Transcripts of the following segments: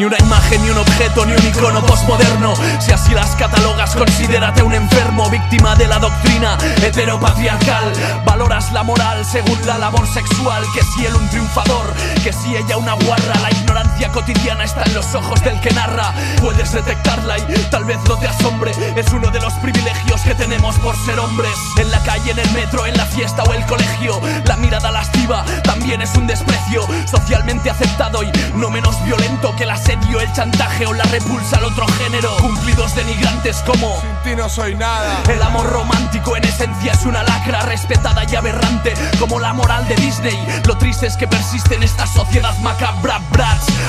Ni una imagen, ni un objeto, ni un icono postmoderno. Si así las catalogas, considérate un enfermo, víctima de la doctrina heteropatriarcal. Valoras la moral según la labor sexual. Que si él un triunfador, que si ella una guarra. La ignorancia cotidiana está en los ojos del que narra. Puedes detectarla y tal vez no te asombre. Es uno de los privilegios que tenemos por ser hombres. En la calle, en el metro, en la fiesta o el colegio. La mirada lasciva también es un desprecio socialmente aceptado y no menos violento que el asedio, el chantaje o la repulsa al otro género. Cumplidos denigrantes como Sin ti no soy nada. el amor romántico en esencia es una lacra respetada y aberrante como la moral de Disney. Lo triste es que persiste en esta sociedad macabra, brats,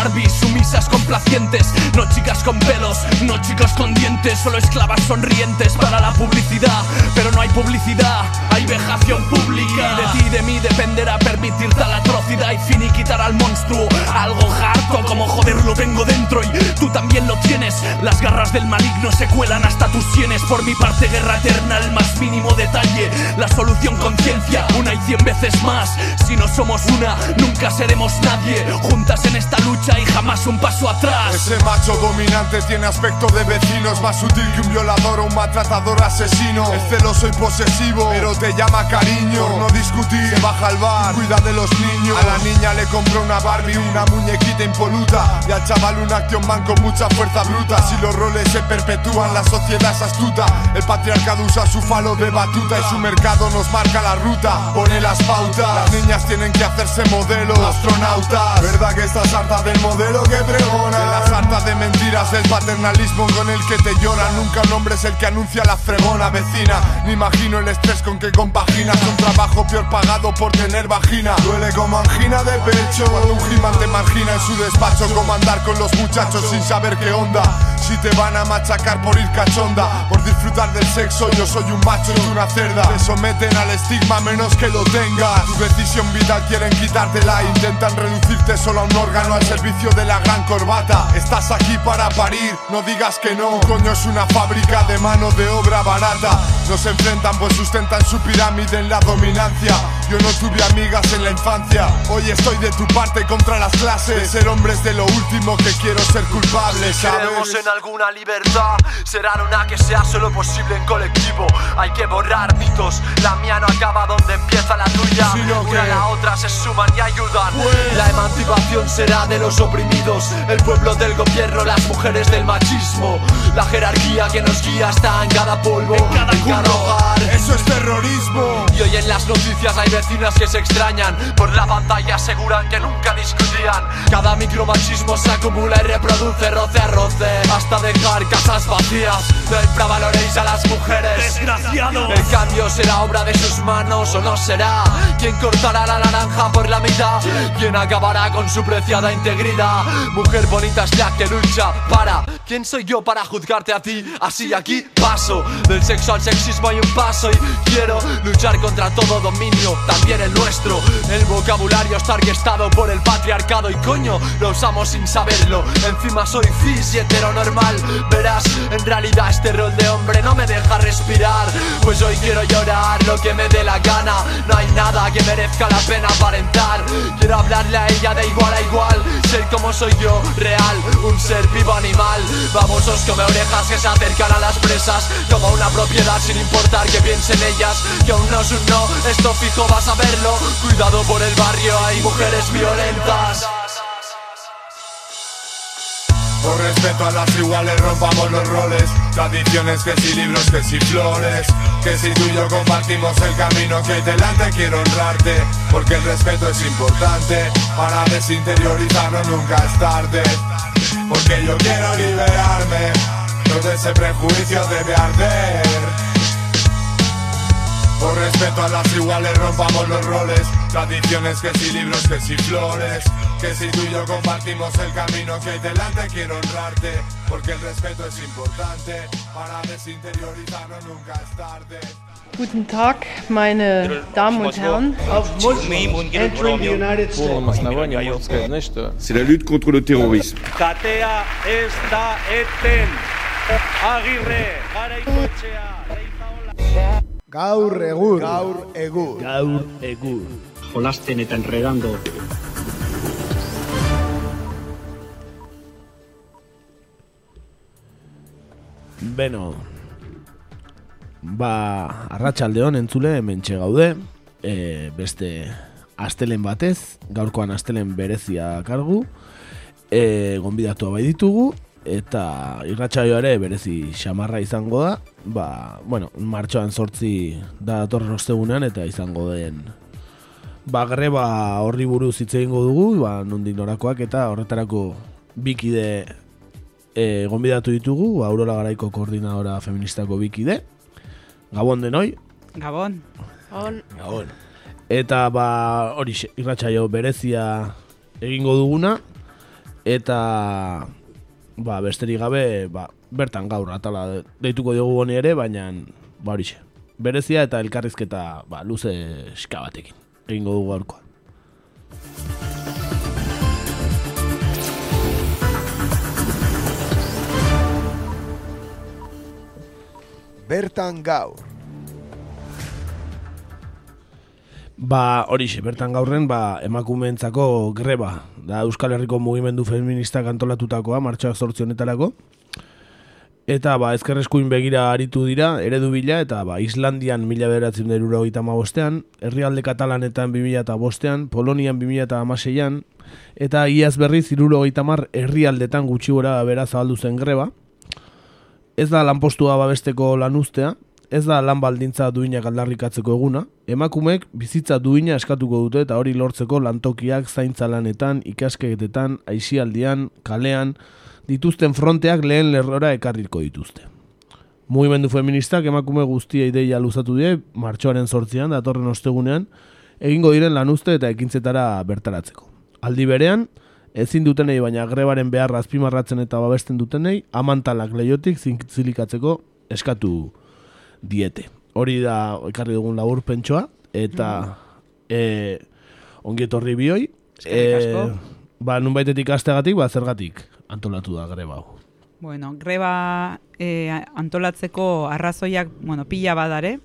Barbies sumisas complacientes, no chicas con pelos, no chicos con dientes, solo esclavas sonrientes para la publicidad. Pero no hay publicidad, hay vejación pública. De ti y de mí dependerá permitir tal atrocidad y finiquitar al monstruo. Algo harto como joder lo tengo dentro y tú también lo tienes. Las garras del maligno se cuelan hasta tus sienes. Por mi parte, guerra eterna, el más mínimo detalle. La solución conciencia, una y cien veces más. Si no somos una, nunca seremos nadie. Juntas en esta lucha y jamás un paso atrás. Ese macho dominante tiene aspecto de vecino Es más sutil que un violador o un maltratador asesino. Es celoso y posesivo, pero te llama cariño. Por no discutir, se baja al bar, cuida de los niños. A la niña le compró una Barbie, una muñequita impoluta. Y al chaval un Action Man con mucha fuerza bruta. Si los roles se perpetúan, la sociedad es astuta. El patriarcado usa su falo de batuta Y su mercado nos marca la ruta, pone las pautas. Las niñas tienen que hacerse modelos, astronautas. ¿Verdad que estás harta del modelo que pregona? De la sarta de mentiras, del paternalismo con el que te llora. Nunca un hombre es el que anuncia la fregona vecina. Ni imagino el estrés con que compaginas Un trabajo peor pagado por tener vagina. Duele como angina de pecho. Cuando un He-Man te margina en su despacho Como andar con los muchachos sin saber qué onda. Si te van a machacar por ir cachonda Por disfrutar del sexo yo soy un macho y una cerda. Te someten al estigma menos que lo tengas. Tu decisión vital quieren quitártela. Intentan reducirte solo a un órgano al servicio de la gran corbata Estás aquí para parir, no digas que no Coño es una fábrica de mano de obra barata Nos enfrentan pues sustentan su pirámide en la dominancia Yo no tuve amigas en la infancia Hoy estoy de tu parte contra las clases De ser hombres de lo último que quiero ser culpable, Creemos ¿sabes? en alguna libertad, será una que sea solo posible en colectivo. Hay que borrar mitos, la mía no acaba donde empieza la tuya. Sino Una a que- la otra se suman y ayudan. Pues- La emancipación será de los oprimidos, el pueblo del gobierno, las mujeres del machismo. La jerarquía que nos guía está en cada polvo, en cada, hogar. Eso es terrorismo Y hoy en las noticias hay vecinas que se extrañan Por la pantalla aseguran que nunca discutían Cada micromachismo se acumula y reproduce roce a roce Hasta dejar casas vacías No infravaloréis a las mujeres Desgraciados. El cambio será obra de sus manos o no será ¿Quién cortará la naranja por la mitad? ¿Quién acabará con su preciada integridad? Mujer bonita es la que lucha para. ¿Quién soy yo para juzgarte a ti? Así aquí paso. Del sexo al sexismo hay un paso Y quiero luchar contra todo dominio También el nuestro. El vocabulario está orquestado por el patriarcado Y coño, lo usamos sin saberlo. Encima soy cis y heteronormal. Verás, en realidad este rol de hombre no me deja respirar. Pues hoy quiero llorar lo que me dé la gana. No hay nada que merezca la pena aparentar. Quiero hablarle a ella de igual a igual como soy yo, real, un ser vivo animal. Babosos come orejas que se acercan a las presas Como una propiedad sin importar que piensen ellas Que aún no es un no, esto fijo vas a verlo. Cuidado por el barrio, hay mujeres violentas Por respeto a las iguales rompamos los roles. Tradiciones que si libros, que si flores. Que si tú y yo compartimos el camino que delante quiero honrarte. Porque el respeto es importante. Para desinteriorizarnos nunca es tarde. Porque yo quiero liberarme. Todo ese prejuicio debe arder. Por respeto a las iguales rompamos los roles. Tradiciones que si libros, que si flores que si tú y yo compartimos el camino que hay delante, quiero honrarte. Porque el respeto es importante. Para desinteriorizarnos nunca es tarde. Guten Tag, meine Damen und Herren. C'est la lutte contre le terrorisme. Katea eten. Agirre. Gaur egur. Gaur egur. Gaur egur. Jolasten eta enredando. Beno, ba, arratsaldeon entzule, hemen gaude, e, beste astelen batez, gaurkoan astelen berezia kargu, e, gonbidatua bai ditugu, eta irratsaio ere berezi xamarra izango da, ba, bueno, martxoan sortzi da datorren ostegunean eta izango den ba, greba horri buruz hitz egingo dugu, ba, nondik norakoak eta horretarako bikide e, gonbidatu ditugu, Aurora Garaiko koordinadora feministako bikide. Gabon denoi? Gabon. On. Gabon. Eta ba hori irratsaio berezia egingo duguna eta ba besterik gabe ba, bertan gaur atala deituko diogu honi ere baina ba hori berezia eta elkarrizketa ba luze eska batekin egingo dugu gaurkoa Bertan gaur Ba, hori bertan gaurren, ba, emakumeentzako greba, da Euskal Herriko mugimendu feminista kantolatutakoa, martxoak zortzionetarako. Eta, ba, ezkerreskuin begira aritu dira, eredu bila, eta, ba, Islandian mila beratzen derura hogeita bostean, herrialde katalanetan bimila eta bostean, Polonian bimila eta amaseian, eta iaz berriz iruro hogeita herrialdetan gutxi gora bera zabaldu zen greba. Ez da lanpostua babesteko lanuztea, ez da lan baldintza duinak aldarrikatzeko eguna, emakumeek bizitza duina eskatuko dute eta hori lortzeko lantokiak zaintza lanetan, ikasketetan, aisialdian, kalean, dituzten fronteak lehen lerrora ekarriko dituzte. Mugimendu feministak emakume guztia ideia luzatu die, martxoaren sortzean, datorren ostegunean, egingo diren lanuzte eta ekintzetara bertaratzeko. Aldi berean, ezin dutenei baina grebaren beharra azpimarratzen eta babesten dutenei, amantalak leiotik zintzilikatzeko eskatu diete. Hori da ekarri dugun labur pentsoa eta mm. e, ongi etorri bioi. E, ba, nun baitetik astegatik, ba, zergatik antolatu da greba hau. Bueno, greba e, antolatzeko arrazoiak, bueno, pila badare,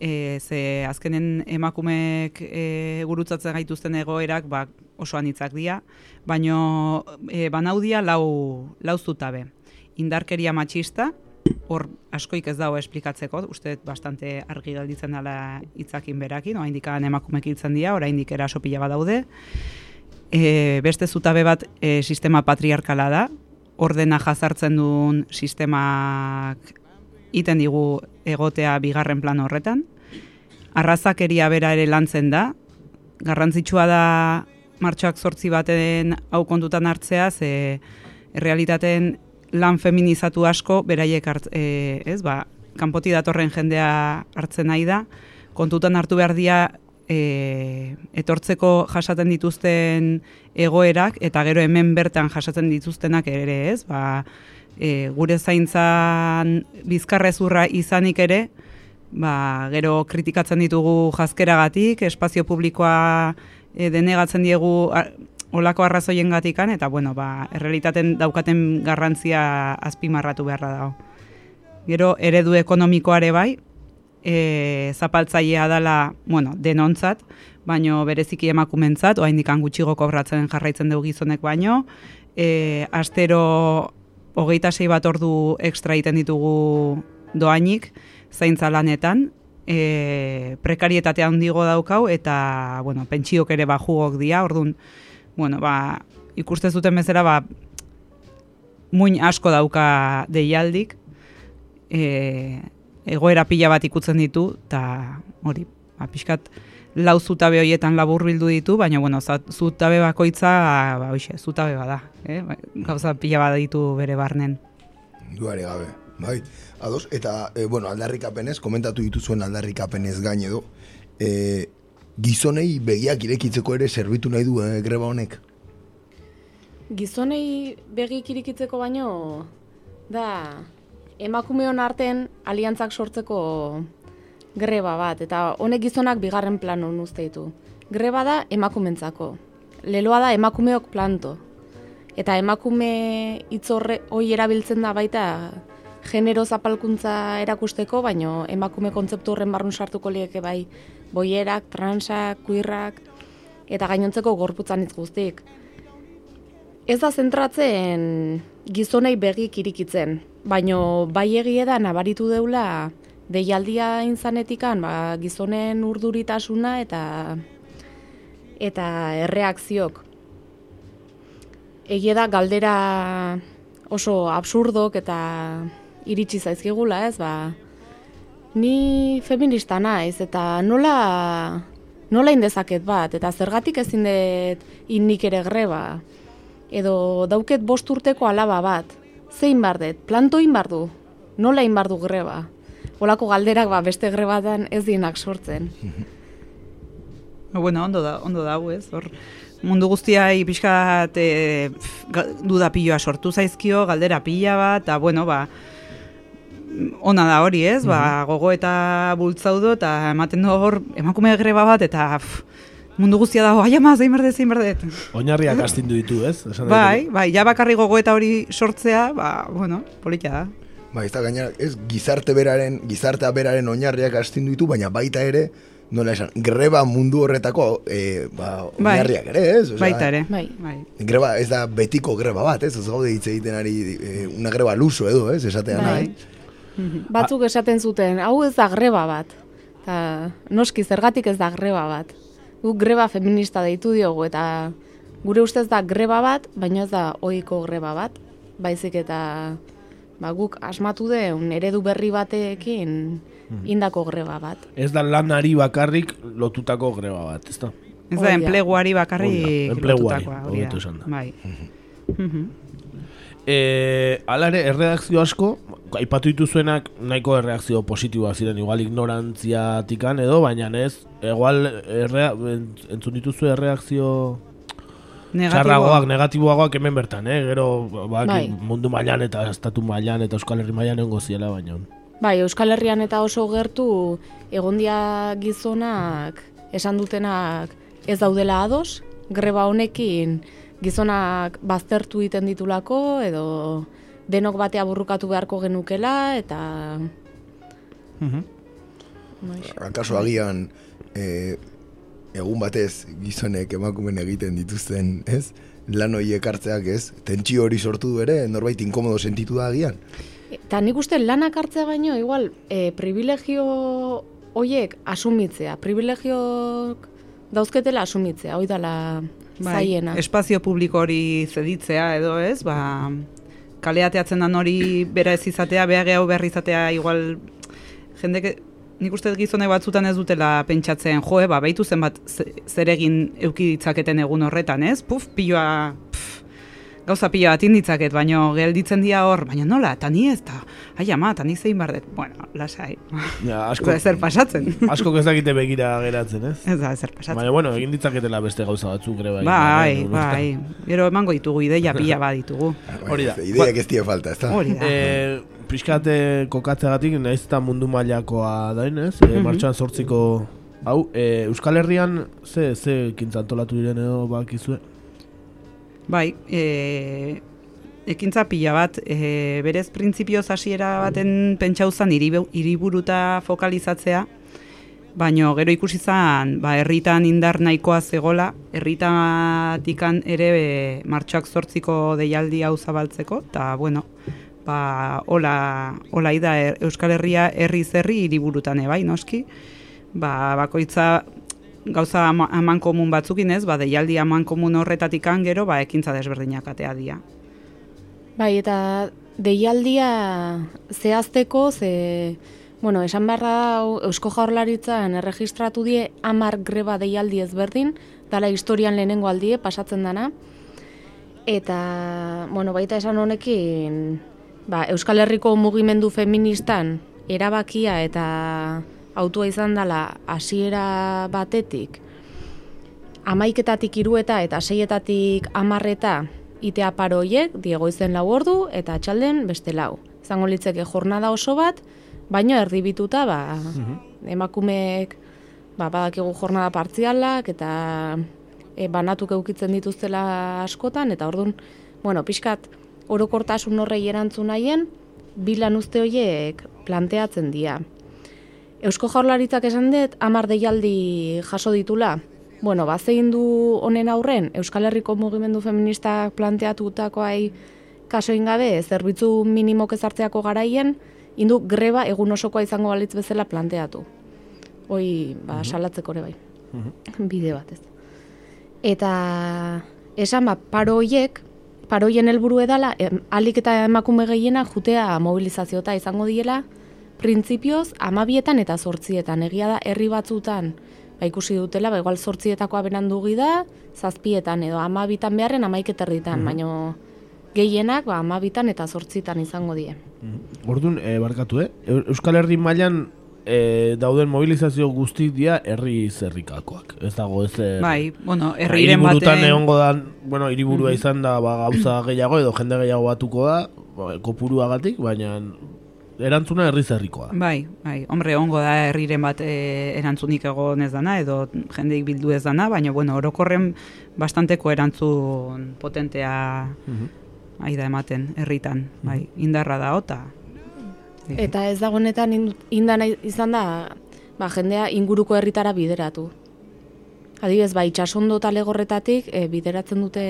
e, ze azkenen emakumeek e, gurutzatzen gaituzten egoerak ba, oso anitzak dira, baino e, banaudia lau, lau zutabe. Indarkeria matxista, hor askoik ez dago esplikatzeko, uste bastante argi gelditzen dela hitzakin berakin, oa indikan emakumek hiltzen dira, ora indik eraso pila bat daude. E, beste zutabe bat e, sistema patriarkala da, ordena jazartzen duen sistemak iten digu egotea bigarren plan horretan. Arrazakeria bera ere lantzen da, garrantzitsua da martxoak sortzi baten hau kontutan hartzea, ze realitaten lan feminizatu asko beraiek hart, e, ez, ba, kanpoti datorren jendea hartzen nahi da, kontutan hartu behar dia e, etortzeko jasaten dituzten egoerak, eta gero hemen bertan jasaten dituztenak ere, ez, ba, e, gure zaintzan bizkarrezurra izanik ere, ba, gero kritikatzen ditugu jazkeragatik, espazio publikoa e, denegatzen diegu olako arrazoien gatikan, eta bueno, ba, errealitaten daukaten garrantzia azpimarratu beharra dago. Gero, eredu ekonomikoare bai, e, zapaltzailea dela, bueno, denontzat, baino bereziki emakumentzat, oa indikan gutxigo kobratzen jarraitzen dugu gizonek baino, e, astero hogeita sei bat ordu ekstra egiten ditugu doainik, zaintza lanetan, e, prekarietatea handigo daukau, eta, bueno, pentsiok ere bajugok dia, orduan, bueno, ba, ikuste zuten bezera, ba, muin asko dauka deialdik, e, egoera pila bat ikutzen ditu, eta hori, ba, pixkat, lau zutabe horietan labur bildu ditu, baina, bueno, zutabe bakoitza, ba, oixe, zutabe bada, eh? Ba, gauza pila bat ditu bere barnen. Duare gabe, bai. Ados, eta, e, bueno, aldarrikapenez, komentatu dituzuen aldarrikapenez gaine edo, e, gizonei begiak irekitzeko ere zerbitu nahi du eh, greba honek? Gizonei begiak irekitzeko baino da emakumeon arten aliantzak sortzeko greba bat eta honek gizonak bigarren plano uste ditu. Greba da emakumentzako. Leloa da emakumeok planto. Eta emakume hitzorre hoi erabiltzen da baita genero zapalkuntza erakusteko, baino emakume kontzeptu horren barrun sartuko lieke bai boierak, transak, kuirrak, eta gainontzeko gorputzan hitz guztik. ez da zentratzen gizonei begik irikitzen, baino bai egie da nabaritu deula deialdia inzanetikan ba, gizonen urduritasuna eta eta erreakziok. Egie da galdera oso absurdok eta iritsi zaizkigula, ez? Ba, ni feminista naiz eta nola nola indezaket bat eta zergatik ezin dut innik ere greba edo dauket bost urteko alaba bat zein bar dut planto in du nola in du greba Olako galderak ba, beste grebatan ez dienak sortzen. bueno, ondo da, ondo da, ez, hor, mundu guztia pixkat e, duda piloa sortu zaizkio, galdera pila bat, eta, bueno, ba, ona da hori, ez? Ba, mhm. gogo eta bultzaudo eta ematen du hor emakume greba bat eta mundu guztia dago, ai ama, zein berde, zein berde. Oinarriak astindu ditu, ez? bai, bai, ja bakarri gogo eta hori sortzea, ba, bueno, politia da. Ba, ez da gaina, ez gizarte beraren, gizartea beraren oinarriak astindu ditu, baina baita ere, nola esan, greba mundu horretako e, ba, bai. oinarriak ere, ez? Osea, baita ere, bai. bai. Greba, ez da betiko greba bat, ez? Ez gaude hitz egiten ari, e, una greba luso edo, ez? Esatean, bai. Batzuk esaten zuten, hau ez da greba bat. Ta, noski, zergatik ez da greba bat. Guk greba feminista deitu diogu, eta gure ustez da greba bat, baina ez da ohiko greba bat. Baizik eta ba, guk asmatu deun eredu berri batekin mhm. indako greba bat. Ez da lanari bakarrik lotutako greba bat, ez da? Ez da, enpleguari bakarrik lotutakoa. Enpleguari, bai. Mhm. E, alare, erredakzio asko, aipatu dituzuenak nahiko erreakzio positiboa ziren, igual ignorantziatikan edo, baina ez, igual errea, entzun dituzu erreakzio txarragoak, negatiboagoak hemen bertan, eh? gero ba, bai. mundu mailan eta estatu mailan eta Euskal Herri mailan nengo ziela baina. Bai, Euskal Herrian eta oso gertu egondia gizonak esan dutenak ez daudela ados, greba honekin gizonak baztertu egiten ditulako edo denok batea burrukatu beharko genukela eta mhm. Akaso agian e, egun batez gizonek emakumen egiten dituzten, ez? Lan horiek hartzeak, ez? Tentsio hori sortu du ere, norbait inkomodo sentitu da agian? Eta nik uste lanak hartzea baino, igual, e, privilegio horiek asumitzea, privilegiok dauzketela asumitzea, hoi dala bai, zaiena. Espazio publiko hori zeditzea edo ez, ba, kaleateatzen dan hori bera ez izatea, behar hau behar izatea, igual, jendek, nik uste gizone batzutan ez dutela pentsatzen, joe, ba, behitu zen bat zer egin eukiditzaketen egun horretan, ez? Puf, piloa, gauza pila bat inditzaket, baino gelditzen dira hor, baina nola, eta ni ez, eta ai ama, eta ni zein bardet, bueno, lasai. Ja, asko, zer pasatzen. asko ez dakite begira geratzen, ez? Ez da, zer pasatzen. Baina, bueno, egin ditzaketela beste gauza batzuk, ere bai. Bai, bai, gero emango ditugu, ideia pila bat ditugu. Hori da. Ideiak ez tia falta, ez da? Hori da. E, Piskate kokatzeagatik, nahiz eta mundu mailakoa dain, ez? E, martxan sortziko Hau, e, Euskal Herrian ze, ze kintzantolatu diren edo bakizue? Bai, e, ekintza pila bat, e, berez printzipioz hasiera baten pentsauzan hiriburuta fokalizatzea, baino gero ikusi zan, ba, herritan indar nahikoa zegola, herritatikan ere e, martxoak zortziko deialdi hau zabaltzeko, eta bueno, ba, hola, hola ida e, Euskal Herria herri zerri hiriburutan bai, noski, ba, bakoitza gauza aman komun batzukin ez, ba, deialdi aman komun horretatik gero, ba, ekintza desberdinak atea dia. Bai, eta deialdia zehazteko, ze, bueno, esan beharra Eusko Jaurlaritzan erregistratu die amar greba deialdi ezberdin, dala historian lehenengo aldie pasatzen dana, eta, bueno, baita esan honekin, ba, Euskal Herriko mugimendu feministan erabakia eta autua izan dela hasiera batetik, amaiketatik irueta eta seietatik amarreta itea paroiek, diego izen lau ordu eta txalden beste lau. Zango litzeke jornada oso bat, baino erdibituta ba, mhm. emakumeek ba, badakigu jornada partzialak eta e, banatuk eukitzen dituztela askotan, eta orduan, bueno, pixkat, orokortasun horrei erantzun nahien, bilan uste horiek planteatzen dira. Eusko Jaurlaritzak esan dut, amar deialdi jaso ditula, Bueno, bazein du honen aurren, Euskal Herriko mugimendu feministak planteatutakoai kaso ingabe, zerbitzu minimok ezartzeako garaien, indu greba egun osokoa izango balitz bezala planteatu. Hoi, ba, salatzeko ere bai. Bide bat ez. Eta esan ba, paro hoiek, paroien helburu edala, em, alik eta emakume gehiena jutea mobilizazioeta izango diela, printzipioz, amabietan eta zortzietan. Egia da, herri batzutan, ba, ikusi dutela, ba, igual zortzietakoa benandugi da, zazpietan edo amabitan beharren amaiketerritan, baino gehienak ba, amabitan eta zortzitan izango die. Orduan, e, barkatu, eh? Eu- Euskal Herri mailan e, dauden mobilizazio guzti dira herri zerrikakoak. Ez dago ez... er- Bai, bueno, herriren Hiriburutan baten- egongo da, bueno, hiriburua izan da ba, gauza gehiago edo jende gehiago batuko da, ba, kopuruagatik, baina erantzuna herri zerrikoa. Bai, bai, hombre, ongo da herriren bat e, erantzunik egon ez dana, edo jendeik bildu ez dana, baina, bueno, orokorren bastanteko erantzun potentea aida ematen herritan, bai, indarra da ota. Eta ez dagoenetan in- indana izan da, ba, jendea inguruko herritara bideratu. Adibidez, ba, itxasondo eta legorretatik e, bideratzen dute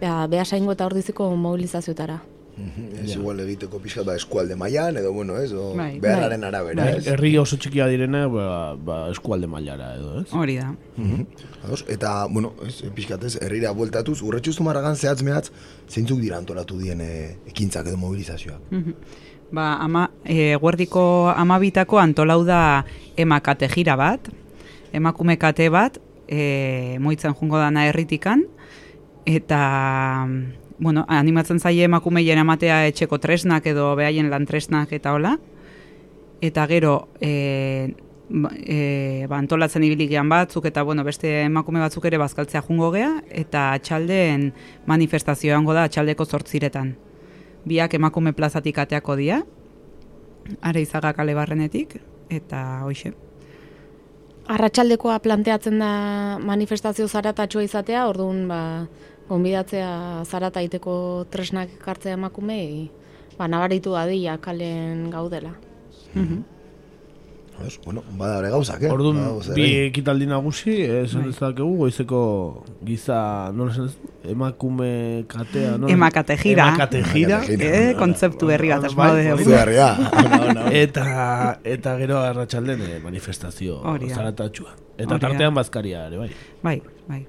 ba, behasaingo eta ordiziko mobilizazioetara. Ez igual egiteko pixkat ba, eskualde mailan edo, bueno, ez, o Bai. beharraren Bai. arabera, ez? Herri oso txikia direna, ba, ba, eskualde mailara edo, ez? Hori da. Mhm. Ados, eta, bueno, ez, pixkat ez, herrira bueltatuz, urretxuztu marragan zehatz mehatz, zeintzuk dira antolatu dien e, ekintzak edo mobilizazioak. Mhm. Ba, ama, e, guerdiko amabitako antolau da emakate jira bat, emakume kate bat, e, moitzen jungo dana herritikan, eta, bueno, animatzen zaie emakumeien ematea etxeko tresnak edo behaien lan tresnak eta hola, eta gero, e, ba, e, ba, antolatzen ibiligian batzuk eta bueno, beste emakume batzuk ere bazkaltzea jungo gea eta atxaldeen manifestazioa egongo da atxaldeko zortziretan. Biak emakume plazatik ateako dira, are izaga kale barrenetik, eta hoxe. Arratsaldekoa planteatzen da manifestazio zaratatxoa izatea, orduan ba, gonbidatzea zarata iteko tresnak ekartzea emakumei, ba, nabaritu dadila kalen gaudela. Ez, bueno, bada ere gauzak, eh? Orduan, bi eh? ekitaldi nagusi, esan Bai. dezakegu, goizeko giza, nola esan emakume katea, nola? Emakate jira. Emakate jira. Eh, kontzeptu berri bat Bai, asmade. hori da. eta, eta gero arratsalden eh, manifestazio zaratatxua. Eta Hori da. tartean bazkaria ere, bai. Bai, bai.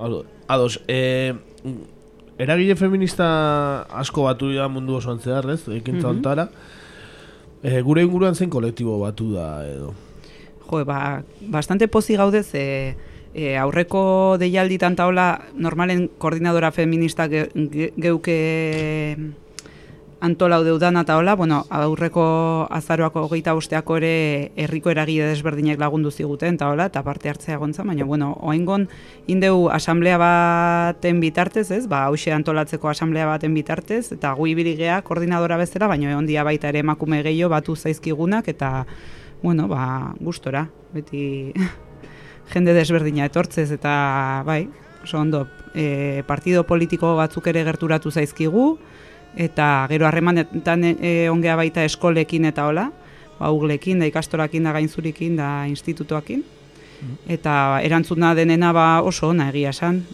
Ado- Ados, eh, eragile feminista asko batu dira mundu osoan zehar, ez? Ekintza Mhm. ontara. Eh, gure inguruan zein kolektibo batu da edo. Jo, ba, bastante pozi gaude ze e, aurreko deialditan taola normalen koordinadora feminista ge, ge, geuke antolau deudana eta hola, bueno, aurreko azaroako hogeita bosteako ere herriko eragile desberdinek lagundu ziguten eta hola, eta parte hartzea gontza, baina bueno, oengon indeu asamblea baten bitartez, ez, ba, hause antolatzeko asamblea baten bitartez, eta gu ibiligea koordinadora bezala, baina egon dia baita ere emakume gehiago batu zaizkigunak, eta, bueno, ba, gustora, beti jende desberdina etortzez, eta, bai, oso ondo, e, partido politiko batzuk ere gerturatu zaizkigu, eta gero harremanetan e, ongea baita eskolekin eta hola, ba, uglekin, da ikastorakin, da gainzurikin, da institutoakin. Eta erantzuna denena ba oso ona egia esan,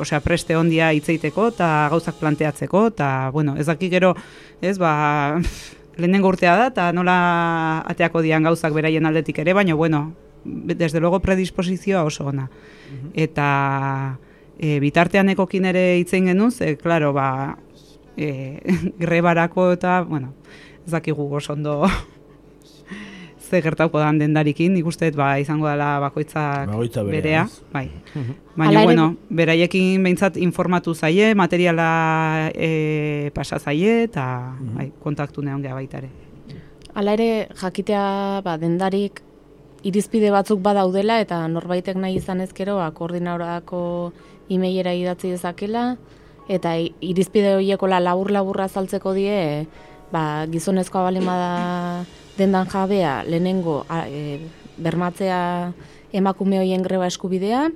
osea preste ondia hitzeiteko eta gauzak planteatzeko eta bueno, ez daki gero, ez ba lehenengo urtea da eta nola ateako dian gauzak beraien aldetik ere, baina bueno, desde luego predisposizioa oso ona. Eta e, bitartean ekokin ere hitzein genuen, ze, claro, ba, e, grebarako eta, bueno, ez dakigu oso ondo ze gertauko dan dendarikin, nik uste dut, ba, izango dela bakoitzak Bakoitza berea, bai. Mhm. Baina, bueno, beraiekin behintzat informatu zaie, materiala e, pasa zaie, eta bai, kontaktu neon geha baita ere. Hala ere, jakitea ba, dendarik irizpide batzuk badaudela eta norbaitek nahi izan ezkero ba, koordinadorako emailera idatzi dezakela eta irizpide horiekola labur-laburra azaltzeko die ba, gizonezkoa balima da dendan jabea lehenengo a, e, bermatzea emakume hoien greba eskubidea,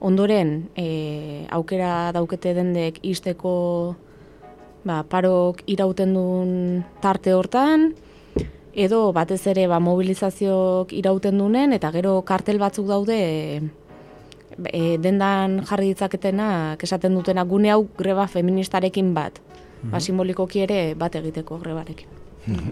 ondoren e, aukera daukete dendek isteko ba, parok irauten duen tarte hortan, edo batez ere ba, mobilizazioak irauten dunen, eta gero kartel batzuk daude e, e, dendan jarri ditzaketenak esaten dutena gune hau greba feministarekin bat. Ba, simbolikoki ere bat egiteko grebarekin.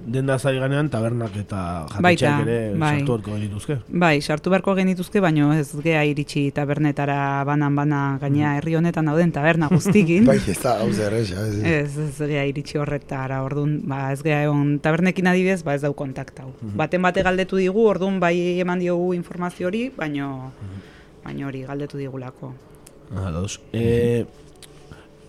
Denda zai ganean tabernak eta jatetxeak ere bai. sartu beharko genituzke. Bai, sartu beharko genituzke, baino ez gea iritsi tabernetara banan-bana gaina herri honetan dauden taberna guztikin. Bai, ez da, hau zer, ez, ez. Ez, gea iritsi horretara, orduan, ba, ez gea egon tabernekin adibidez, ba, ez dau kontaktau. Baten bate galdetu digu, orduan bai eman diogu informazio hori, baino, baino hori galdetu digulako. Ados. E,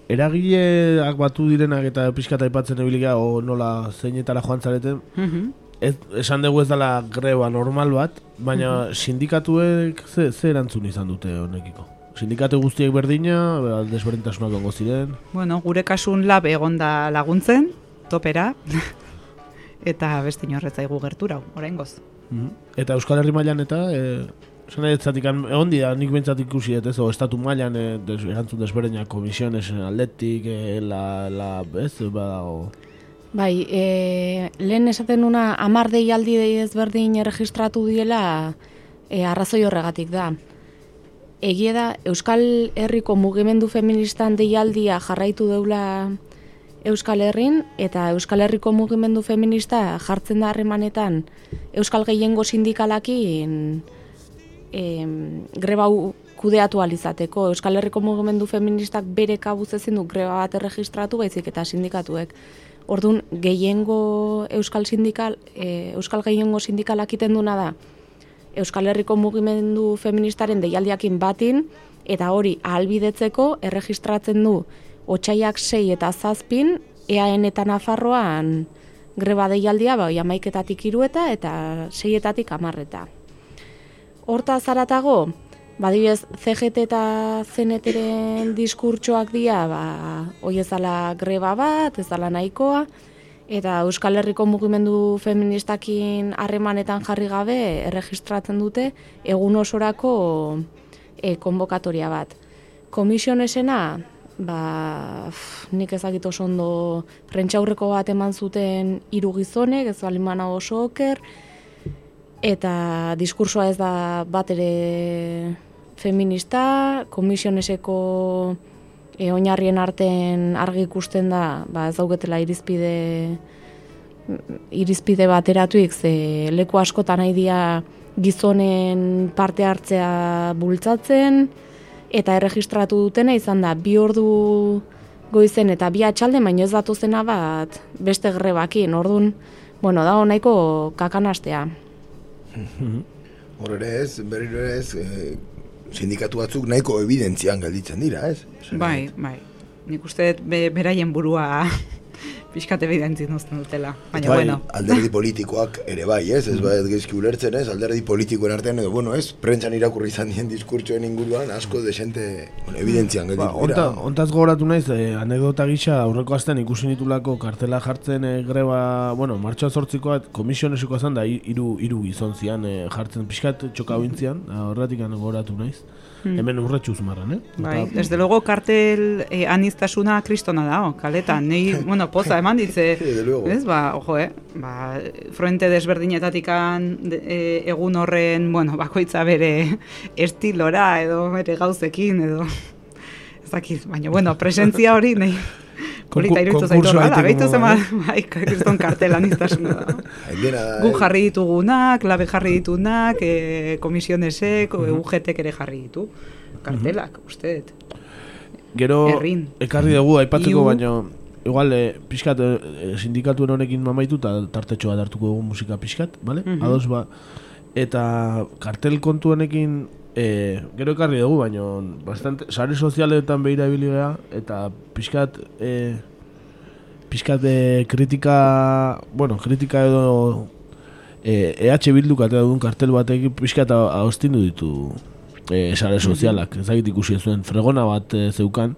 eragileak batu direnak eta pixka aipatzen ebilika o nola zeinetara joan zareten, Mhm. ez, esan dugu ez dela greba normal bat, baina sindikatuek ze, ze erantzun izan dute honekiko? Sindikatu guztiek berdina, desberdintasunak ongo ziren, Bueno, gure kasun lab egonda laguntzen, topera, eta beste inorretza igu gertura, oraingoz. Eta Euskal Herri mailan eta e, ez zatikan, egon dira nik bentsat ikusi dut, ez, o, estatu mailan e, des, erantzun desberdinak komisiones aldetik, e, la, la, ez, badago... Bai, e, lehen esaten nuna amar deialdi ezberdin erregistratu diela e, arrazoi horregatik da. Egie da, Euskal Herriko mugimendu feministan deialdia jarraitu deula Euskal Herrin, eta Euskal Herriko mugimendu feminista jartzen da harremanetan Euskal Gehiengo sindikalakin em, greba kudeatu alizateko. Euskal Herriko mugimendu feministak bere kabuz ezin du greba bat erregistratu baizik eta sindikatuek. Orduan, gehiengo Euskal Sindikal, e, Euskal Gehiengo Sindikalak iten duna da, Euskal Herriko mugimendu feministaren deialdiakin batin, eta hori ahalbidetzeko erregistratzen du otxaiak sei eta zazpin, EAN eta Nafarroan greba deialdia, bai, amaiketatik irueta eta seietatik amarreta. Horta zaratago, badibez CGT eta CNTren diskurtsoak dira, ba, hoi ez dala greba bat, ez dala nahikoa, eta Euskal Herriko mugimendu feministakin harremanetan jarri gabe erregistratzen dute egun osorako e, konbokatoria bat. Komisionesena, ba, pff, nik ezagit oso ondo prentxaurreko bat eman zuten hiru gizonek, ez balimana oso oker, eta diskursoa ez da bat ere feminista, komisioneseko e, oinarrien artean argi ikusten da, ba, ez dauketela irizpide irizpide bateratuik, ze leku askotan nahi dia gizonen parte hartzea bultzatzen, eta erregistratu dutena izan da, bi ordu goizen eta bi atxalde, baino ez datuzena bat beste grebakin, orduan, bueno, da nahiko kakanastea. Hor ere ez, berriro ez, e, sindikatu batzuk nahiko evidentzian gelditzen dira, ez? Bai, bai. Nik uste dut be, beraien burua pixkat evidentzien uzten dutela. Baina, bai, bueno. alderdi politikoak ere bai, ez? Ez bai, ez gezki ulertzen, ez? Alderdi politikoen artean edo, bueno, ez? Prentxan irakurri izan dien diskurtsoen inguruan, asko desente, bueno, evidentzian Ba, gelditu onta, ontaz gogoratu naiz, eh, anekdota gisa aurreko astean ikusi nitulako kartela jartzen eh, greba, bueno, martxoa zortzikoa komisionesiko zan da hiru hiru gizon zian eh, jartzen pixkat txoka bintzian, horretik gogoratu naiz. Hmm. Hemen urretxu zumarran, eh? Bai, Eta- desde luego kartel eh, aniztasuna kristona da, oh, kaletan. Nei, bueno, poza eman ditze, ez, ba, ojo, eh? Ba, frente desberdinetatikan de, eh, egun horren, bueno, bakoitza bere estilora edo bere gauzekin edo ez dakit, baina, bueno, presentzia hori nei Polita iruditu zaitu, egiteko behitu zema, bai, kriston kartel aniztasuna da. Da, Gu eh? jarri ditugunak, labe jarri ditunak, e, komisionesek, Mhm. UGTek ere jarri ditu. Kartelak, uste dut. Gero Herrin. ekarri dugu aipatzeko baino igual eh, pixkat eh, sindikatuen honekin mamaitu eta tartetxo bat hartuko dugu musika pixkat, bale? Mhm. Ados ba. Eta kartel kontu eh, gero ekarri dugu, baino bastante sare sozialetan behira ibili gea eta pixkat eh, pixkat eh, kritika, bueno, kritika edo eh, EH Bilduk atera duen kartel batekin pixkat haustindu ditu eh, sare sozialak. Ez dakit ikusi zuen fregona bat eh, zeukan,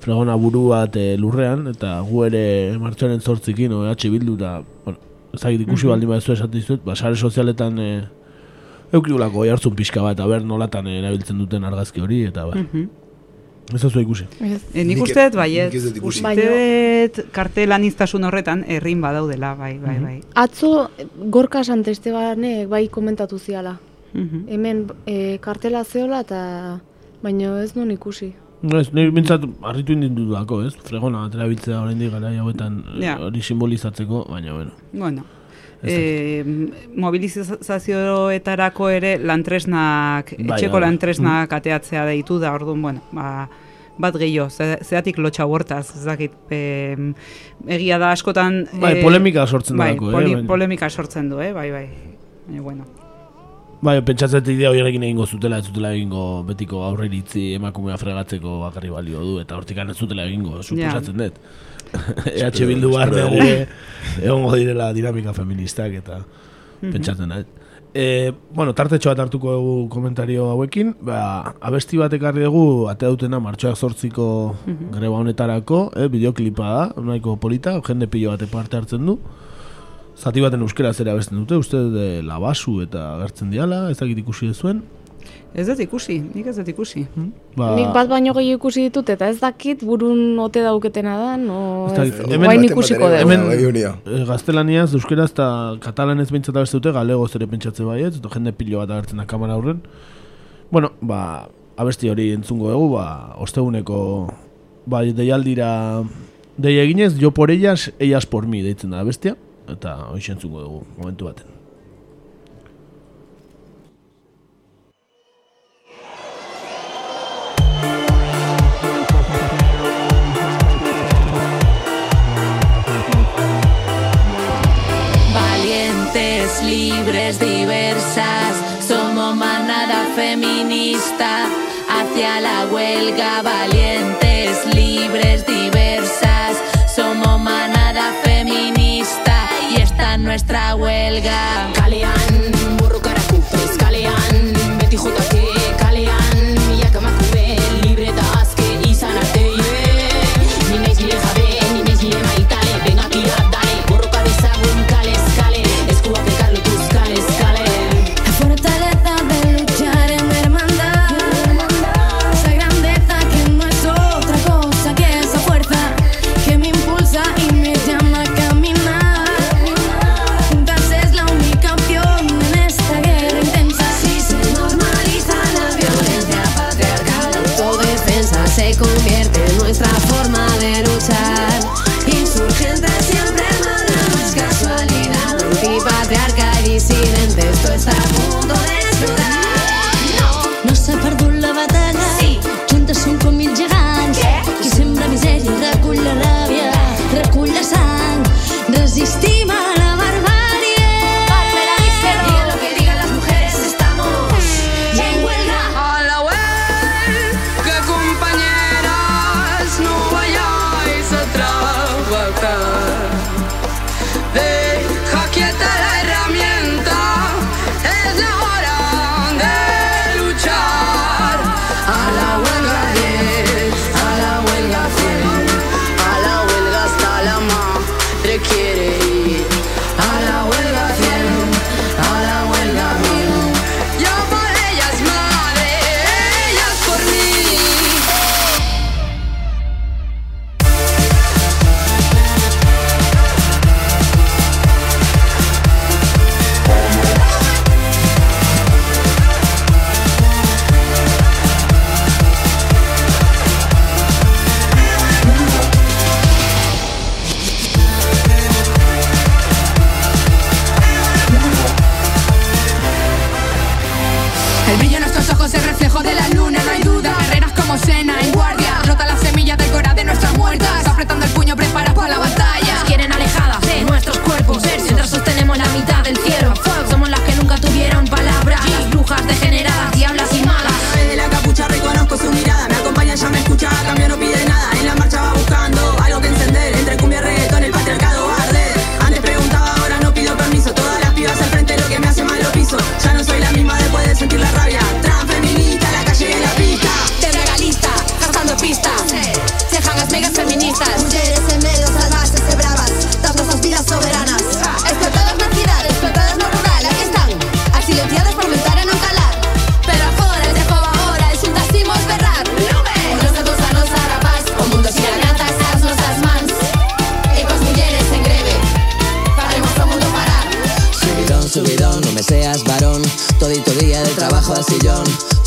fregona buru bat eh, lurrean, eta gu ere martxoaren zortzikin, EH Bildu, eta, bueno, ez dakit ikusi Mhm. baldin bat esaten dizuet, ba, sare sozialetan eh, eukriulako jartzun pixka bat, aber nolatan eh, erabiltzen duten argazki hori, eta ba. Mhm. Ez da ikusi. E, nik uste dut, bai, ez ez, uste dut kartel aniztasun horretan errin badaudela, bai, bai, bai. Atzo, Gorka Santestebanek bai komentatu ziala. Mhm. Hemen e, kartela zeola eta Baina ez nun ikusi. Ez, nire bintzat harritu indin dudako, ez? Fregona, atera biltzea horrein gara hauetan Ja. hori simbolizatzeko, baina, bueno. Bueno, e, mobilizazioetarako ere lantresnak, Bai, etxeko bai. lantresnak ateatzea deitu da, orduan, bueno, ba, bat gehiago, ze, zeatik lotxa hortaz, ez dakit, e, egia da askotan... Bai, eh, polemika sortzen bai, delako, eh, poli- baina- Polemika sortzen du, eh, bai, bai. Baina, bueno. Bai, pentsatzen idea horiekin egingo zutela, ez zutela egingo betiko aurreritzi emakumea fregatzeko bakarri balio du, eta hortikan ez zutela egingo, suposatzen dut. EH Bildu espero barne dugu. ere egongo direla dinamika feministak eta Mhm. pentsatzen dut. E, bueno, tartetxo bat hartuko dugu komentario hauekin, ba, abesti bat ekarri dugu, atea dutena martxoak zortziko Mhm. greba honetarako, eh, bideoklipa da, nahiko polita, jende pilo bate parte hartzen du, zati baten euskera zera abesten dute, uste de labasu eta agertzen diala, ez dakit ikusi zuen. Ez dut ikusi, nik ez dut ikusi. Ba, Nik bat baino gehi ikusi ditut eta ez dakit burun ote dauketena da, no Ez ez, hemen- guain ikusiko dugu. Hemen bai, eh, gaztelaniaz, euskeraz eta katalanez behintzat abeste dute, galegoz ere pentsatze baiet, eta jende pilo bat agertzen da kamera aurren. Bueno, ba, abesti hori entzungo dugu, ba, osteguneko ba, deialdira dei eginez, jo por ellas, ellas por mi, deitzen da abestia, eta hoxe entzungo dugu, momentu baten. Libres, diversas, somos manada feminista hacia la huelga. Valientes, libres, diversas, somos manada feminista y esta es nuestra huelga.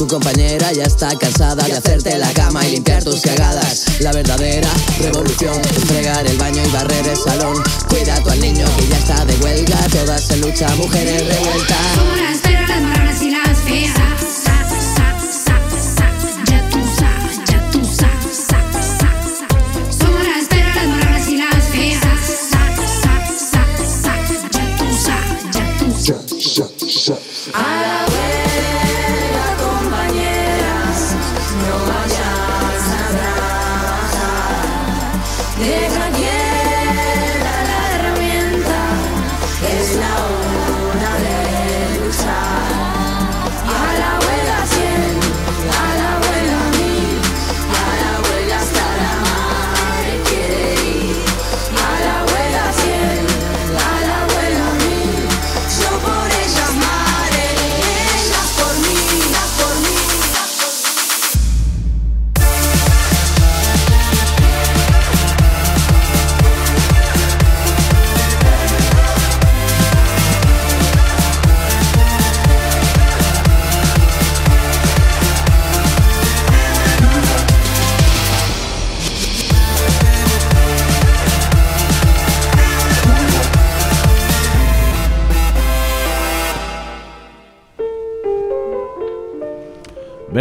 Tu compañera ya está cansada de hacerte la cama y limpiar tus cagadas. La verdadera revolución fregar el baño y barrer el salón. Cuida tu al niño que ya está de huelga. Todas en lucha, mujeres revueltas.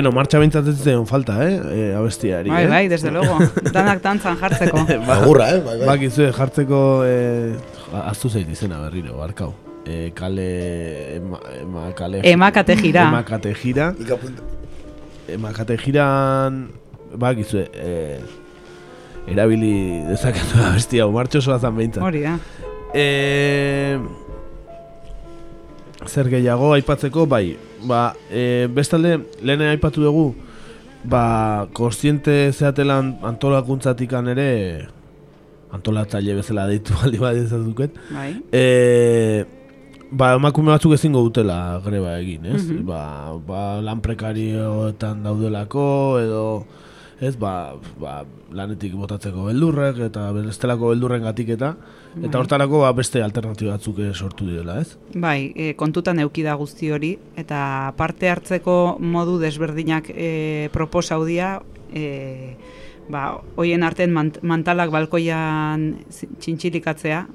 Beno, martxa bintzat ez zion falta, eh? E, abestiari, Bai, eh? bai, desde luego. Danak dantzan jartzeko. Agurra, eh? Bai, bai. Bakizue, jartzeko, eh, aztu zait izena berriro, barkau. Eh, kale, ema, ema kale... Emakate jira. Emakate jira. Emakate jiran, bakizue, eh, erabili dezaketu abestia, hau, martxo zoa zan behintzat. Hori da. E, zer gehiago aipatzeko, bai, ba, e, bestalde, lehen aipatu dugu, ba, kostiente zeatelan antolakuntzatikan ere, antolatzaile bezala deitu aldi bat ezazuket, Bai. e, ba, emakume batzuk ezingo dutela greba egin, ez? Mhm. ba, ba, lan prekarioetan daudelako, edo, ez, ba, ba, lanetik botatzeko beldurrek, eta bestelako beldurren gatik eta. Eta hortarako ba, beste alternatiba batzuk eh, sortu direla, ez? Bai, e, kontutan eukida guzti hori, eta parte hartzeko modu desberdinak e, proposau dia, e, ba, hoien artean mant mantalak balkoian txintxilikatzea,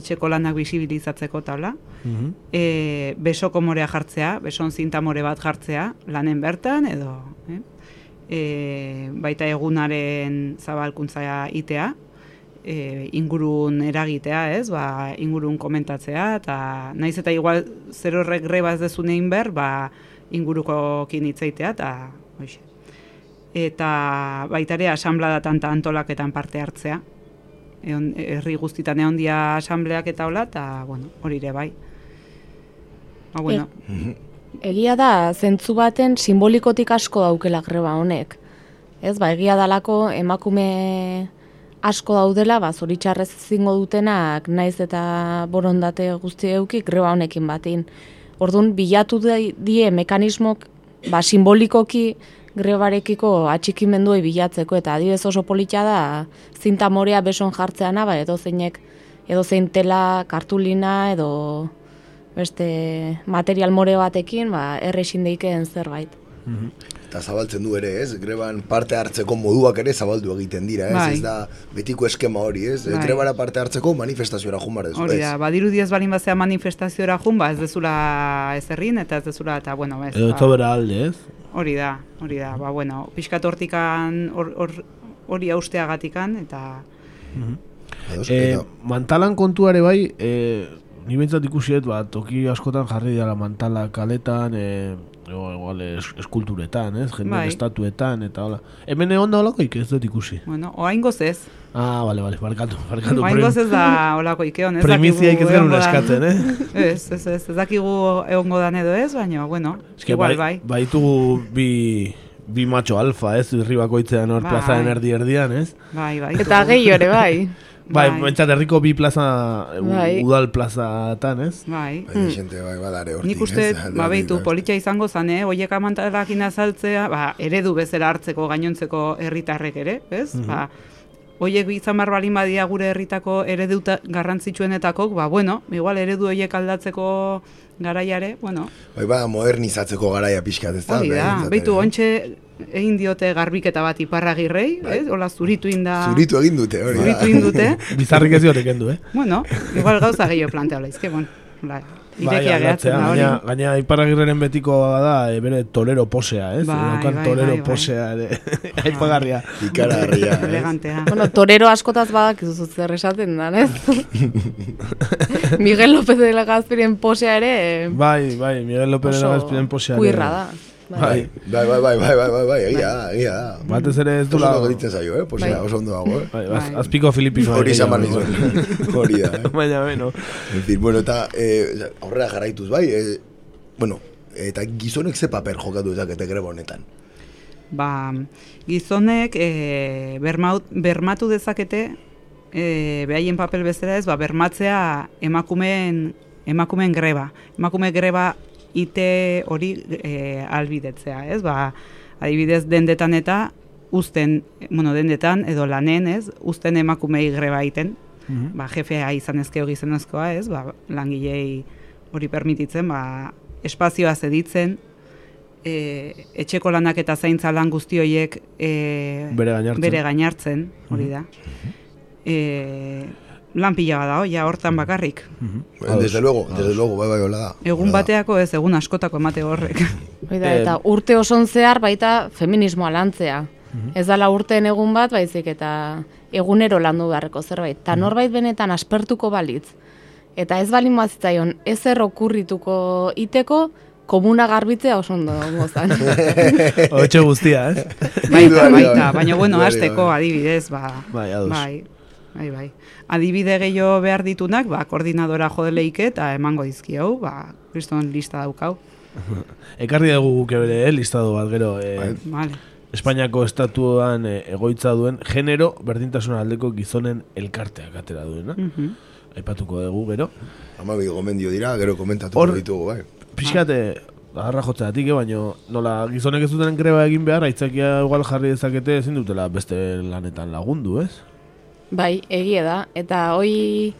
etxeko lanak bisibilizatzeko tabla, Mhm. e, besoko morea jartzea, beson zinta more bat jartzea, lanen bertan, edo, eh? e, baita egunaren zabalkuntza itea, e, ingurun eragitea, ez? Ba, ingurun komentatzea eta naiz eta igual zer horrek greba ez dezun egin ber, ba, inguruko kinitzeitea eta hoxe. Eta baita ere asanbladatan eta antolaketan parte hartzea. Egon, herri guztitan egon dia asambleak eta hola, eta bueno, hori ere bai. Ba, bueno, Egia da, zentzu baten simbolikotik asko daukela greba honek. Ez, ba, egia dalako emakume asko daudela, ba, zoritxarrez ezingo dutenak, naiz eta borondate guzti euki greba honekin batin. Orduan, bilatu die mekanismok, ba, simbolikoki grebarekiko atxikimendua bilatzeko, eta adibidez oso politia da, zinta morea beson jartzeana, ba, edo zeinek, edo zein tela, kartulina, edo beste material more batekin, ba, erresin deikeen zerbait. Eta zabaltzen du ere, ez? Greban parte hartzeko moduak ere zabaldu egiten dira, ez? Bai. Ez da betiko eskema hori, ez? Bai. Grebara parte hartzeko manifestazioa jun bar dezu, hori da, badirudi ez balin bazea manifestazioa jun, ba, ez dezula ez errin, eta ez dezula, eta bueno, ez. Edo ba, tobera alde, ez? Hori da, hori da, ba, bueno, pixkat hortikan, hor- hor- hori austeagatikan, eta... E, mantalan kontuare bai, e, ni behintzat ikusiet, ba, toki askotan jarri dira mantala kaletan, e, o, igual, es, eskulturetan, ez? Jende Bai. estatuetan, eta hola. Hemen egon da holakoik ez dut ikusi. Bueno, oaingoz ez. Ah, bale, bale, barkatu, barkatu. Oaingoz ez da olako ikeon, ez Primiziaik ez genuen egongo dan- eskatzen, eh? ez, ez, ez, ez dakigu egongo dan edo ez, baina, bueno, Eske igual bai, bai. baitugu bi, bi macho alfa, ez? Irri bakoitzean hor Bai. plazaren erdi erdian, ez? Bai, bai. Eta gehi ere bai. Bai, Bai. bentsat herriko bi plaza, Bai. udal plazatan, ez? Bai. Bai, xente bai badare hortik, Nik uste, ba, behitu, politia izango zan, eh? Oiek amantalakin azaltzea, ba, eredu bezala hartzeko gainontzeko herritarrek ere, ez? Mhm. Ba, hoiek izan behar balin badia gure herritako eredu ta- garrantzitsuenetakok, ba, bueno, igual eredu hoiek aldatzeko garaiare, bueno, Bai, ba, modernizatzeko garaia pixkat, ez da? hori da, ere. ontxe egin diote garbiketa bat iparragirrei, ez? Hola zuritu inda... Zuritu egin dute, hori. Zuritu egin dute. Bizarrik ez diote kendu, eh? Bueno, igual gauza gehiago plantea laizke, bueno, la, irekia Bai, gehatzen da hori. gaina, gaina iparagirreren betiko da, e, bere torero posea, ez? Bai, Daukan bai, torero bai, bai. posea ere, aipagarria. Ikaragarria, eh? Elegantea. Bueno, torero askotaz badak izuzu zer esaten da, ez? Miguel López de la Gazpiren posea ere... Bai, bai, Miguel López de Oso Legazpiren posea. ere. kuirra da. Bai. Bai, bai, bai, bai, bai, bai, bai, egia da, egia da. Batez ere ez Oso dula... ondo gelditzen zaio, eh? Posea, Bai. oso ondo dago, eh? Bai, az, azpiko Filipino. Hori izan behar nizuen. Hori da, eh? Baina, beno. En fin, bueno, eta eh, aurrera jarraituz, bai? Eh, bueno, eta gizonek ze paper jokatu dezakete greba honetan. Ba, gizonek e, bermaut, bermatu dezakete e, behaien papel bezala ez, ba, bermatzea emakumeen, emakumeen greba. Emakume greba ite hori e, albidetzea, ez? Ba, adibidez dendetan eta uzten, bueno, dendetan edo lanen, ez? Uzten emakumei greba egiten. Mhm. Ba, jefea izan ezkeo gizonezkoa, ez? Ba, langilei hori permititzen, ba, espazioa zeditzen, e, etxeko lanak eta zaintza lan guzti horiek e, Bere gainartzen. bere gainartzen, hori da. E, lan pila bada, ja, hortan bakarrik. Desde luego, desde luego, bai, bai, hola da. Egun bateako ez, egun askotako emate horrek. Hori da, eta urte oson zehar baita feminismoa lantzea. Ez dala urteen egun bat, baizik eta egunero landu beharreko zerbait. Ta norbait benetan aspertuko balitz. Eta ez balin mazitzaion, ez erro kurrituko iteko, komuna garbitzea oso ondo gozan. Hotxe guztia, ez? Baita, baita, baina bueno, hasteko adibidez, ba, Bai, ados. bai, bai, bai. Adibide gehiago behar ditunak, ba, koordinadora jodeleike eta emango dizkio, ba, kriston lista daukau. Ekarri dugu guke bere, eh, listado bat, gero. Eh, Vale. Espainiako estatuan eh, egoitza duen genero berdintasun aldeko gizonen elkarteak atera duena. Mhm. Aipatuko dugu, gero. Amabi gomendio dira, gero komentatuko Hor- ditugu, bai. Pixkate, agarra jotzeatik, eh, baino, nola, gizonek ez duten greba egin behar, aitzakia igual jarri dezakete ezin dutela beste lanetan lagundu, ez? Bai, egia da. Eta hoi,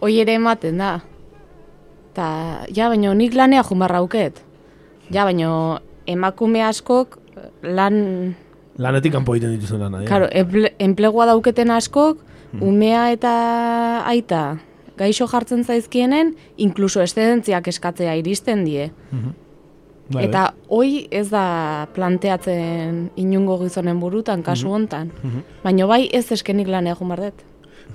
hoi ere ematen da. Ta, ja, baino nik lanea jumarra auket. Ja, baino emakume askok lan Lanetik kanpo egiten dituzten lana, ja. Claro, emple, enplegua dauketen askok, umea eta aita gaixo jartzen zaizkienen, inkluso eszedentziak eskatzea iristen die. Bai, eta hoi ez da planteatzen inungo gizonen burutan, kasu hontan. Baina bai ez eskenik lan egun bardet.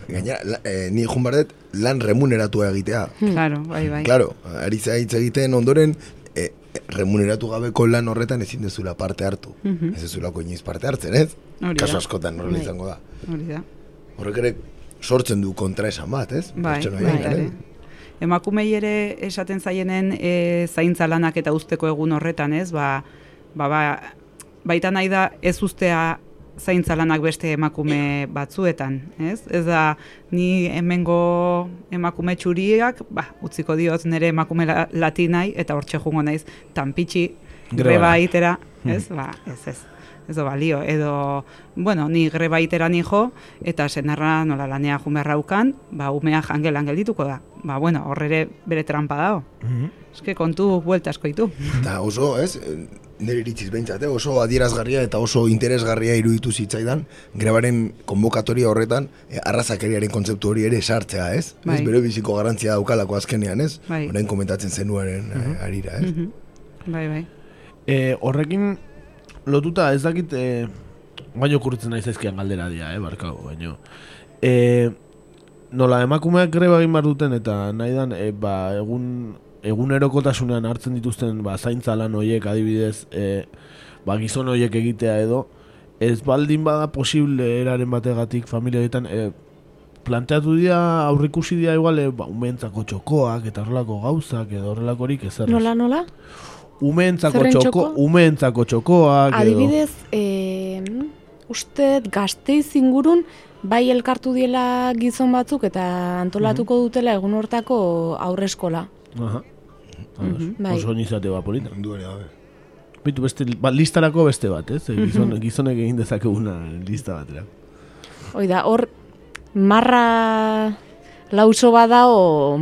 Gainera, la, eh, ni jun behar dut lan remuneratua egitea. Claro, bai, bai. Claro, ari hitz egiten ondoren, eh, remuneratu gabeko lan horretan ezin dezula parte hartu. Mhm. Ez dezulako inoiz parte hartzen, ez? Kasu askotan horrela Bai. izango da. Hori da. Horrek ere sortzen du kontra esan bat, ez? Bai, bai, bai. Emakumei ere esaten zaienen e, zaintza lanak eta usteko egun horretan, ez? Ba, ba, ba, baita nahi da ez ustea zaintza lanak beste emakume batzuetan, ez? Ez da ni hemengo emakume txuriak, ba, utziko diot nire emakume la, latinai eta hortxe jungo naiz tanpitxi Grebara. greba itera, ez? Ba, ez, ez. Ez do balio, edo, bueno, ni greba itera nijo, eta senarra nola lanea jumerraukan, ba, umea jangelan geldituko da. Ba, bueno, horrere bere trampa dago. Mhm. Eske kontu buelta asko ditu. Eta oso, ez, nire iritziz behintzat, eh, oso adierazgarria eta oso interesgarria iruditu zitzaidan, grebaren konbokatoria horretan, eh, arrazakeriaren kontzeptu hori ere sartzea, ez? Bai. Ez bere biziko garantzia daukalako azkenean, ez? Bai. Orain komentatzen zenuaren eh, arira, ez? Mhm. Bai, bai. E, horrekin lotuta ez dakit e, baino kurritzen naiz zaizkian galdera dira, eh, barkau, baino. E, nola emakumeak greba egin behar duten eta nahi dan, e, ba, egun egunerokotasunean hartzen dituzten ba, zaintza lan horiek adibidez e, ba, gizon horiek egitea edo ez baldin bada posible eraren bategatik familia horietan e, planteatu dira aurrikusi dira igual e, ba, umeentzako txokoak eta horrelako gauzak edo horrelakorik ezer ez. Nola, nola? Umeentzako Zerren txoko, umeentzako txokoak edo. Adibidez, eh, uste gazteiz ingurun bai elkartu diela gizon batzuk eta antolatuko dutela egun hortako aurreskola. Aha. Mhm, bai. Oso nizate ba polita. Duere, gabe. Bitu beste, ba, listarako beste bat, ez? Mhm. Gizon, gizonek egin dezakeguna lista batera. Hoi da, hor, marra lauso bada, o,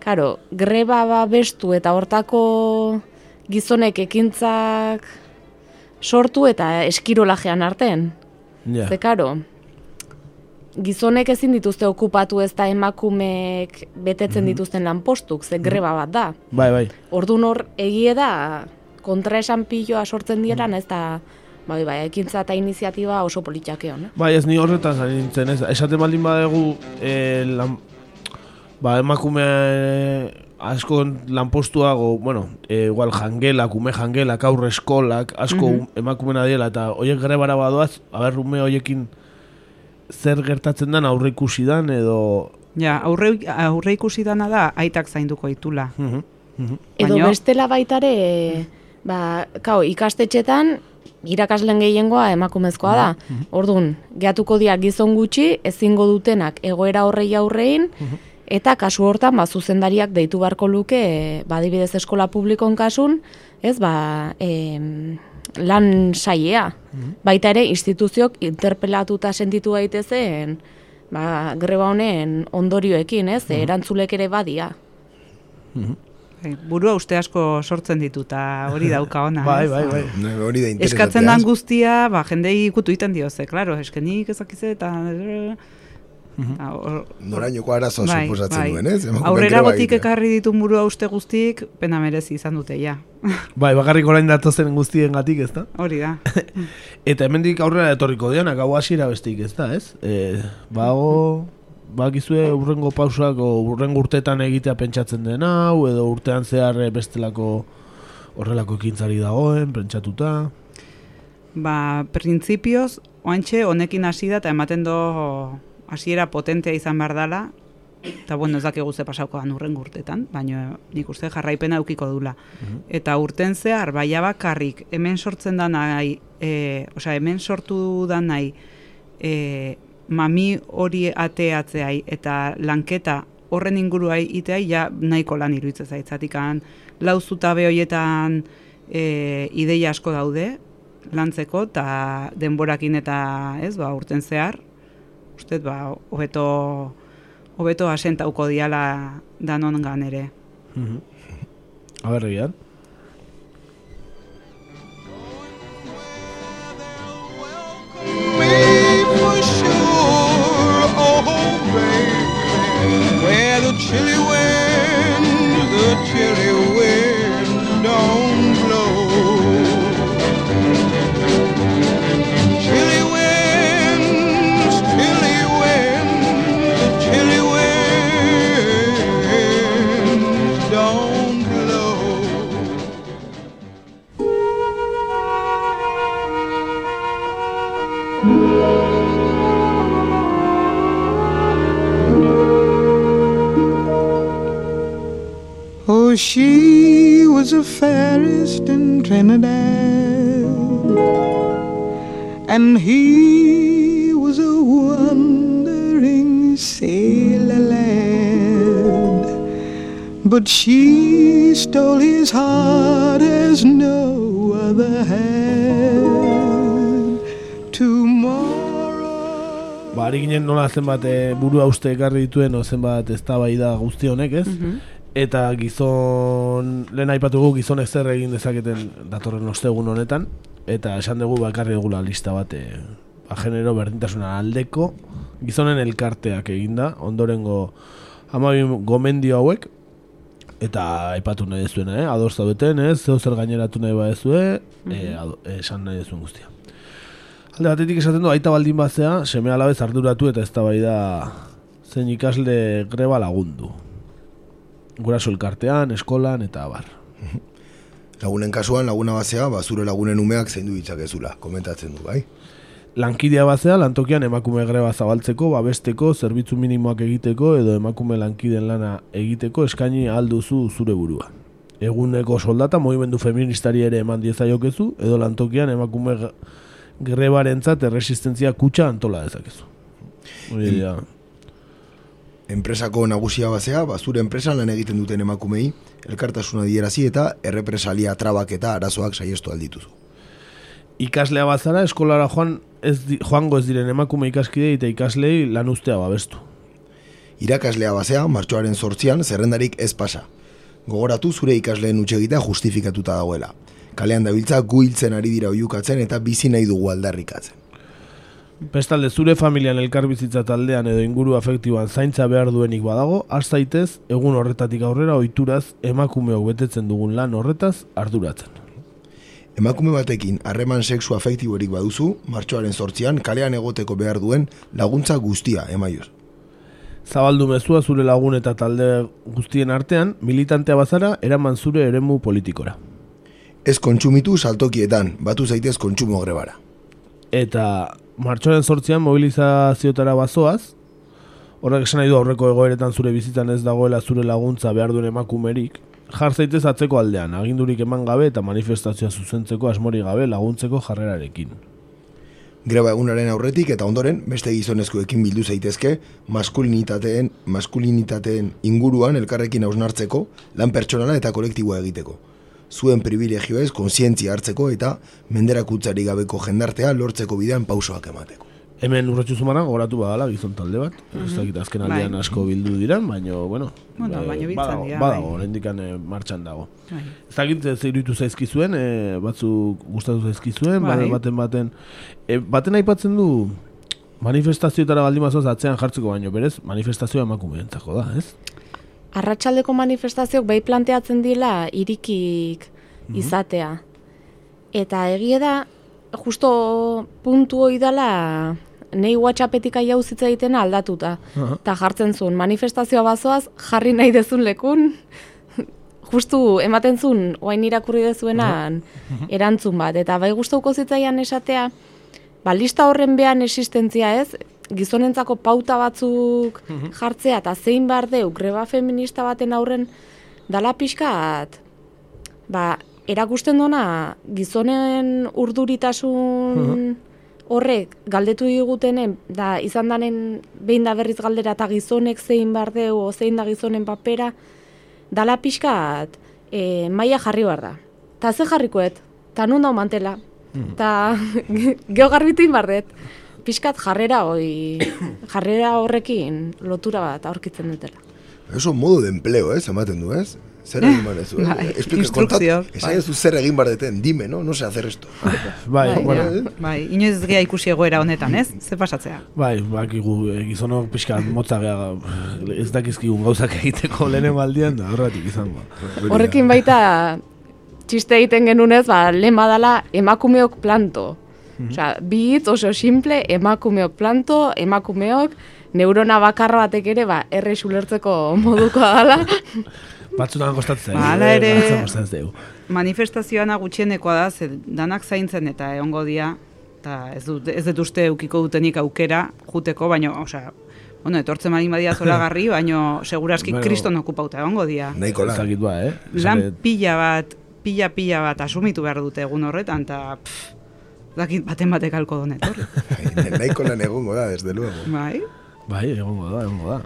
karo, greba babestu eta hortako gizonek ekintzak sortu eta eskirolajean arten. Ja. Ze, karo, gizonek ezin dituzte okupatu ez da emakumeek betetzen dituzten lanpostuk, ze greba bat da. Bai, bai. Orduan hor egie da kontraesan piloa sortzen dielan ez da bai bai ekintza eta iniziatiba oso politxake hon. Bai, ez ni horretan zari nintzen, ez. Esaten baldin badegu, eh, lan, ba, emakume asko lanpostuago, bueno, eh, igual jangelak, ume jangelak, aurre eskolak, asko Mhm. emakumena diela, eta horiek grebara badoaz, aber ume horiekin zer gertatzen den aurre ikusi dan, edo... Ja, aurre, aurre ikusi dana da aitak zainduko itula. Edo Baino- bestela baitare, ba, kao, ikastetxetan, irakaslen gehiengoa emakumezkoa da. Orduan, gehatuko dira gizon gutxi, ezingo dutenak egoera horrei aurrein, eta kasu hortan, ba, zuzendariak deitu beharko luke, ba, adibidez eskola publikon kasun, ez, ba, em, lan saiea. Baita ere, instituziok interpelatuta sentitu gaitezen, ba, greba honen ondorioekin, ez, erantzulek ere badia. Bai, burua uste asko sortzen ditu, eta hori dauka ona. Bai, bai, bai. Hori da Eskatzen dan guztia, ba, jendei ikutu iten dio, ze, klaro, eskenik ezakize, eta... Ta, hor- Norainoko arazoa Bai, suposatzen bai. duen, ez? Aurrera gotik ekarri ditu burua uste guztik, pena merezi izan dute, ja. Bai, bakarrik orain datozen guztien gatik, ez da? Hori da. Eta hemendik aurrera etorriko dianak, hau hasiera bestik, ez da, ez? E, bago, bakizue urrengo pausak, o urrengo urtetan egitea pentsatzen den hau, edo urtean zehar eh, bestelako horrelako ekintzari dagoen, pentsatuta. Ba, printzipioz, oantxe honekin hasi da eta ematen do hasiera potentea izan behar dela, eta bueno, ez dakigu ze pasauko dan urren urtetan, baina nik uste jarraipena eukiko dula. Eta urten zehar, baia bakarrik, hemen sortzen da nahi, e, osea, hemen sortu da nahi, e, mami hori ateatzeai eta lanketa horren inguruai iteai ja nahiko lan iruditzen zaitzatikan lau zutabe hoietan e, ideia asko daude lantzeko eta denborakin eta ez ba urten zehar uste ba hobeto hobeto asentauko diala danongan ere. A ber, egian. Where the chilly wind, the chilly wind don't Oh, she was a fairest in Trinidad, and he was a wandering sailor lad. But she stole his heart as no other had. Tomorrow. Ba, ari ginen nola zenbat e, burua uste ekarri dituen, o zenbat eztabaida guzti honek, ez? Eta gizon, lehen aipatugu gizonek zer egin dezaketen datorren ostegun honetan, eta esan dugu bakarri dugula lista bat, e, genero berdintasuna aldeko, gizonen elkarteak eginda, ondorengo amabi gomendio hauek, eta aipatu nahi dezuena, eh? ados zaudeten, ez? Zeu zer gaineratu nahi badezue, eh, ado- esan nahi dezuen guztia. Alde batetik esaten du, aita baldin bazea, seme alabez arduratu eta ez da zein ikasle greba lagundu. Guraso elkartean, eskolan eta abar. Lagunen kasuan, laguna bazea, ba, zure lagunen umeak zein du ditzakezula, komentatzen du, bai? Lankidea bazea, lantokian emakume greba zabaltzeko, babesteko, zerbitzu minimoak egiteko edo emakume lankiden lana egiteko eskaini alduzu zure burua. Eguneko soldata mugimendu feministari ere eman diezaiokezu edo lantokian emakume grebarentzat erresistentzia kutsa antola dezakezu. Hori. Enpresako nagusia bazea, ba, zure enpresan lan egiten duten emakumei, elkartasuna dierazi eta errepresalia trabak eta arazoak saiestu aldituzu. ikaslea bazara, eskolara joan ez di, joango ez diren emakume ikaskidei eta ikaslei lan ustea babestu. Irakaslea bazea, martxoaren sortzian, zerrendarik ez pasa. Gogoratu zure ikasleen utxegitea justifikatuta dagoela. Kalean dabiltza gu hiltzen ari dira oiukatzen eta bizi nahi dugu aldarrikatzen. Bestalde zure familian elkarbizitza taldean edo inguru afektiboan zaintza behar duenik badago, has zaitez egun horretatik aurrera ohituraz emakumeok betetzen dugun lan horretaz arduratzen. Emakume batekin harreman sexu afektiborik baduzu, martxoaren sortzian kalean egoteko behar duen laguntza guztia emaioz. Zabaldu mezua zure lagun eta talde guztien artean, militantea bazara eraman zure eremu politikora. Ez kontsumitu saltokietan, batu zaitez kontsumo grebara. Eta martxoaren sortzian mobilizazioetara bazoaz, horrek esan nahi du aurreko egoeretan zure bizitzan ez dagoela zure laguntza behar duen emakumerik, jar zaitez atzeko aldean, agindurik eman gabe eta manifestazioa zuzentzeko asmori gabe laguntzeko jarrerarekin. Greba egunaren aurretik eta ondoren beste gizonezkoekin bildu zaitezke maskulinitateen, maskulinitateen inguruan elkarrekin hausnartzeko, lan pertsonala eta kolektiboa egiteko. Zuen privilegioez kontzientzia hartzeko eta menderakutzari gabeko jendartea lortzeko bidean pausoak emateko. Hemen urratxu zumara, goratu badala gizon talde bat. Ez dakit azken aldean Bai. asko bildu diran, baina, bueno, Bueno, eh, baina biltzen badago, dira, badago, bai. oraindikan eh, martxan dago. Bai. Ez dakit ez iruditu zaizkizuen, eh, batzuk gustatu zaizkizuen, Bai. bai. baten baten. Eh, baten aipatzen du manifestazioetara baldin atzean jartzeko baino, berez, manifestazioa emakumeentzako da, ez? Arratsaldeko manifestazioak bai planteatzen dila irikik izatea. Eta egie da, justo puntu hoi dela nei whatsappetik aiau zitza egitena aldatuta. Eta jartzen zuen, manifestazioa bazoaz jarri nahi dezun lekun, justu ematen zuen, oain irakurri dezuenan erantzun bat. Eta bai gustauko zitzaian esatea, ba, lista horren behan existentzia ez, gizonentzako pauta batzuk jartzea eta zein behar deu greba feminista baten aurren dala pixkat ba, erakusten dona gizonen urduritasun horrek galdetu digutenen da izan danen behin da berriz galdera eta gizonek zein behar deu o zein da gizonen papera dala pixkat e, maila jarri behar da. Ta ze jarrikoet, ta nun dau mantela, ta geho garbitu inbardet. Pixkat jarrera hoi, jarrera horrekin lotura bat aurkitzen dutela. Eso modo de empleo, ez, ematen du, ez? Zer egin bar Bai, eh? Explica, instrukzio, kontat, esan bai. ez zer egin bar deten, dime, no? No sé hacer esto. Bai, Bai, bueno, ja, bai, inoiz ez gea ikusi egoera honetan, ez? Ze pasatzea? Bai, bakigu eh, gizonok pixka motza gea, ez dakizkigun gauzak egiteko lehenengo aldian, da horretik izango. Horrekin baita txiste egiten genunez, ba, lehen badala emakumeok planto. Osea, bi hitz oso simple, emakumeok planto, emakumeok neurona bakarra batek ere, ba, errex ulertzeko modukoa dala. Batzutan kostatzen. Ba, hala ere- Batzutan kostatzen zaigu. Manifestazioana gutxienekoa da, ze danak zaintzen eta egongo dia, eta ez dut, ez dut uste eukiko dutenik aukera juteko, baino, osea, bueno, etortzen baldin badia zoragarri, baino seguraski Bueno. kriston okupauta egongo dia. Nahiko Ez dakit ba, eh? Lan pila bat, pila pila bat asumitu behar dute egun horretan, eta pff, dakit baten batek alko donetor. Nahiko lan egongo da, desde luego. bai? Bai, egongo da, egongo da.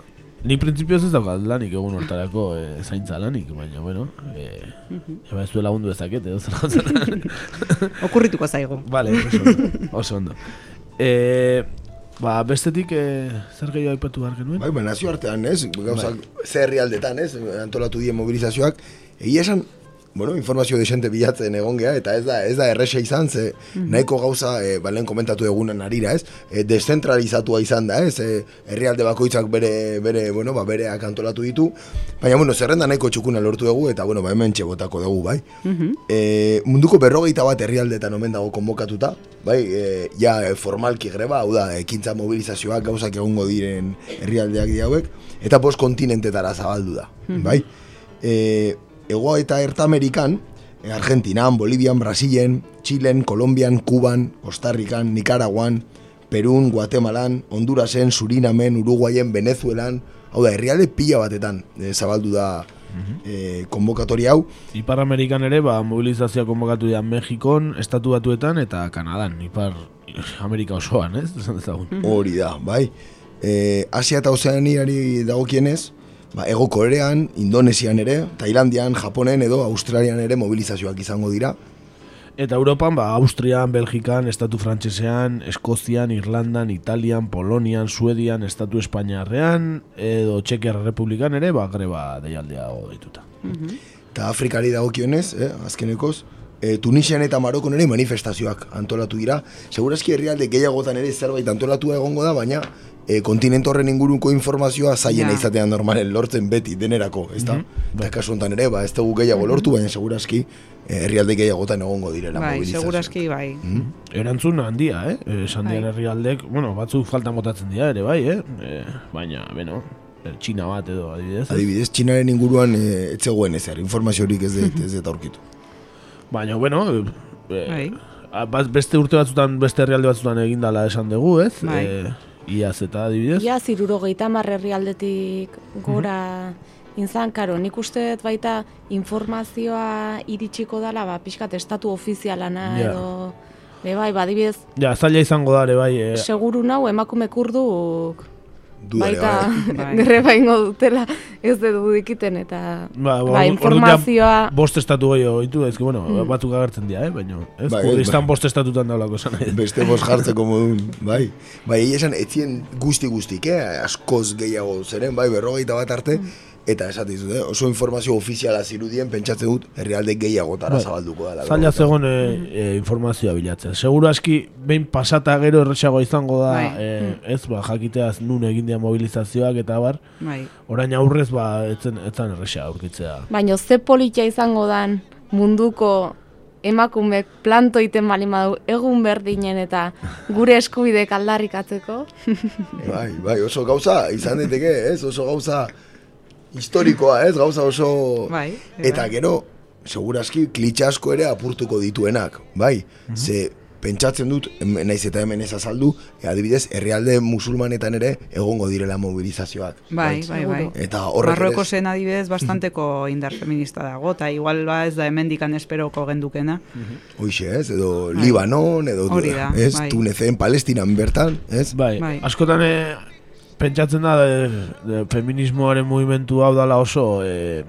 Ni printzipioz ez daukat lanik egun hortarako eh, zaintza lanik, baina, bueno, eh, eba ez du lagundu ezaket, edo zer. Okurrituko zaigu. Vale, oso ondo. Oso ondo. Eh, ba, bestetik, eh, zer gehiago aipatu behar genuen? Bai, ba, nazioartean, ez? Gauzak, zer herrialdetan, ez? Antolatu dien mobilizazioak. Egia esan, bueno, informazio desente bilatzen egon gea, eta ez da, ez da erresa izan, ze nahiko gauza, e, balen komentatu egunan arira, ez? E, deszentralizatua izan da, ez? E, herrialde bakoitzak bere, bere, bueno, ba, bereak antolatu ditu. Baina, bueno, zerrenda nahiko txukuna lortu dugu, eta, bueno, ba, hemen txebotako dugu, bai? E, munduko berrogeita bat herrialdetan omen dago konbokatuta, bai, e, ja formalki greba, hau da, ekintza mobilizazioak gauzak egongo diren herrialdeak di hauek, eta bost kontinentetara zabaldu da, bai? E, Ego eta Erta Amerikan, e, Argentinan, Bolivian, Brasilen, Txilen, Kolombian, Kuban, Kostarrikan, Nikaraguan, Perun, Guatemalan, Hondurasen, Surinamen, Uruguayen, Venezuelan, hau da, herrialde pila batetan e, zabaldu da e, konbokatoria hau. Ipar Amerikan ere, ba, mobilizazioa konbokatu dira Mexikon, Estatu Batuetan eta Kanadan, Ipar Amerika osoan, ez? Hori da, bai. E, Asia eta Ozeaniari dagokienez, ba, Ego Korean, Indonesian ere, Tailandian, Japonen edo Australian ere mobilizazioak izango dira. Eta Europan, ba, Austrian, Belgikan, Estatu Frantsesean, Eskozian, Irlandan, Italian, Polonian, Suedian, Estatu Espainiarrean, edo Txekiar Republikan ere, ba, greba deialdea dituta. Eta Afrikari dagokionez, eh, azkenekoz, e, Tunisian eta Marokon ere manifestazioak antolatu dira. Segurazki herrialde gehiagotan ere zerbait antolatua egongo da, baina e, kontinent horren inguruko informazioa zaiena Ja. izatean normalen lortzen beti denerako, ez da? Mhm. Eta kasu honetan ere, ba, ez dugu gehiago lortu, baina segurazki e, herrialde gehiagotan egongo direla Bai, mobilizazioak. seguraski bai. Erantzun handia, eh? Eh, Esan dian Bai. herrialdek, bueno, batzuk falta motatzen dira ere, bai, eh? eh baina, beno, eh, Txina bat edo, adibidez. eh? Adibidez, Txinaren inguruan e, etzegoen ezer, informaziorik ez dut, ez dut aurkitu. Baina, bueno, eh, Bai. beste urte batzutan, beste herrialde batzutan egindala esan dugu, ez? Bai. Eh, iaz eta adibidez. Ia zirurogeita marre herrialdetik gora inzan, karo, nik uste dut baita informazioa iritsiko dela, ba, pixkat estatu ofizialana Ja. edo... Be bai, badibidez, Ja, zaila izango da ere, bai. Eh, seguru nau emakume kurduk baita bai. greba ingo dutela ez dut dudikiten eta Ba, ba, ja informazioa bost estatu gehiago ditu, ez que, bueno, Mm. batzuk agertzen dira, eh? Baina, ez? Bai, Kurdistan bai. bost estatutan daulako esan. Beste bost jartzeko modun, bai. Bai, esan, etzien guzti guztik, eh? askoz gehiago zeren, bai, berrogeita bat arte, eta esate dizut, eh? oso informazio ofiziala zirudien, pentsatzen dut, herrialde gehiagotara Bai. zabalduko dela. Zaila zegoen e, e, informazioa bilatzen. Seguro aski, behin pasata gero erretxago izango da, Bai. e, ez, ba, jakiteaz nun egin dira mobilizazioak eta bar, Bai. orain aurrez, ba, etzen, etzen errexa aurkitzea. baino ze politia izango dan munduko emakumek planto iten bali madu egun berdinen eta gure eskubideek aldarrikatzeko. Bai, bai, oso gauza, izan daiteke, ez? Oso gauza historikoa, ez? Gauza oso... Bai, Eta gero, seguraski, klitxe asko ere apurtuko dituenak, bai? Ze, pentsatzen dut, naiz eta hemen ez azaldu, e, adibidez, herrialde musulmanetan ere egongo direla mobilizazioak. Bai, bai, bai. Eta horrek ere- Marruekosen adibidez bastanteko indar feminista dago, eta igual ba ez da hemendikan esperoko gendukena. Hoixe, ez? Edo Bai. Libanon, edo Hori da, ez? bai. Tunezen, Palestinan bertan, ez? Bai, Bai. askotan e, pentsatzen da de, de feminismoaren mugimendu hau dala oso e,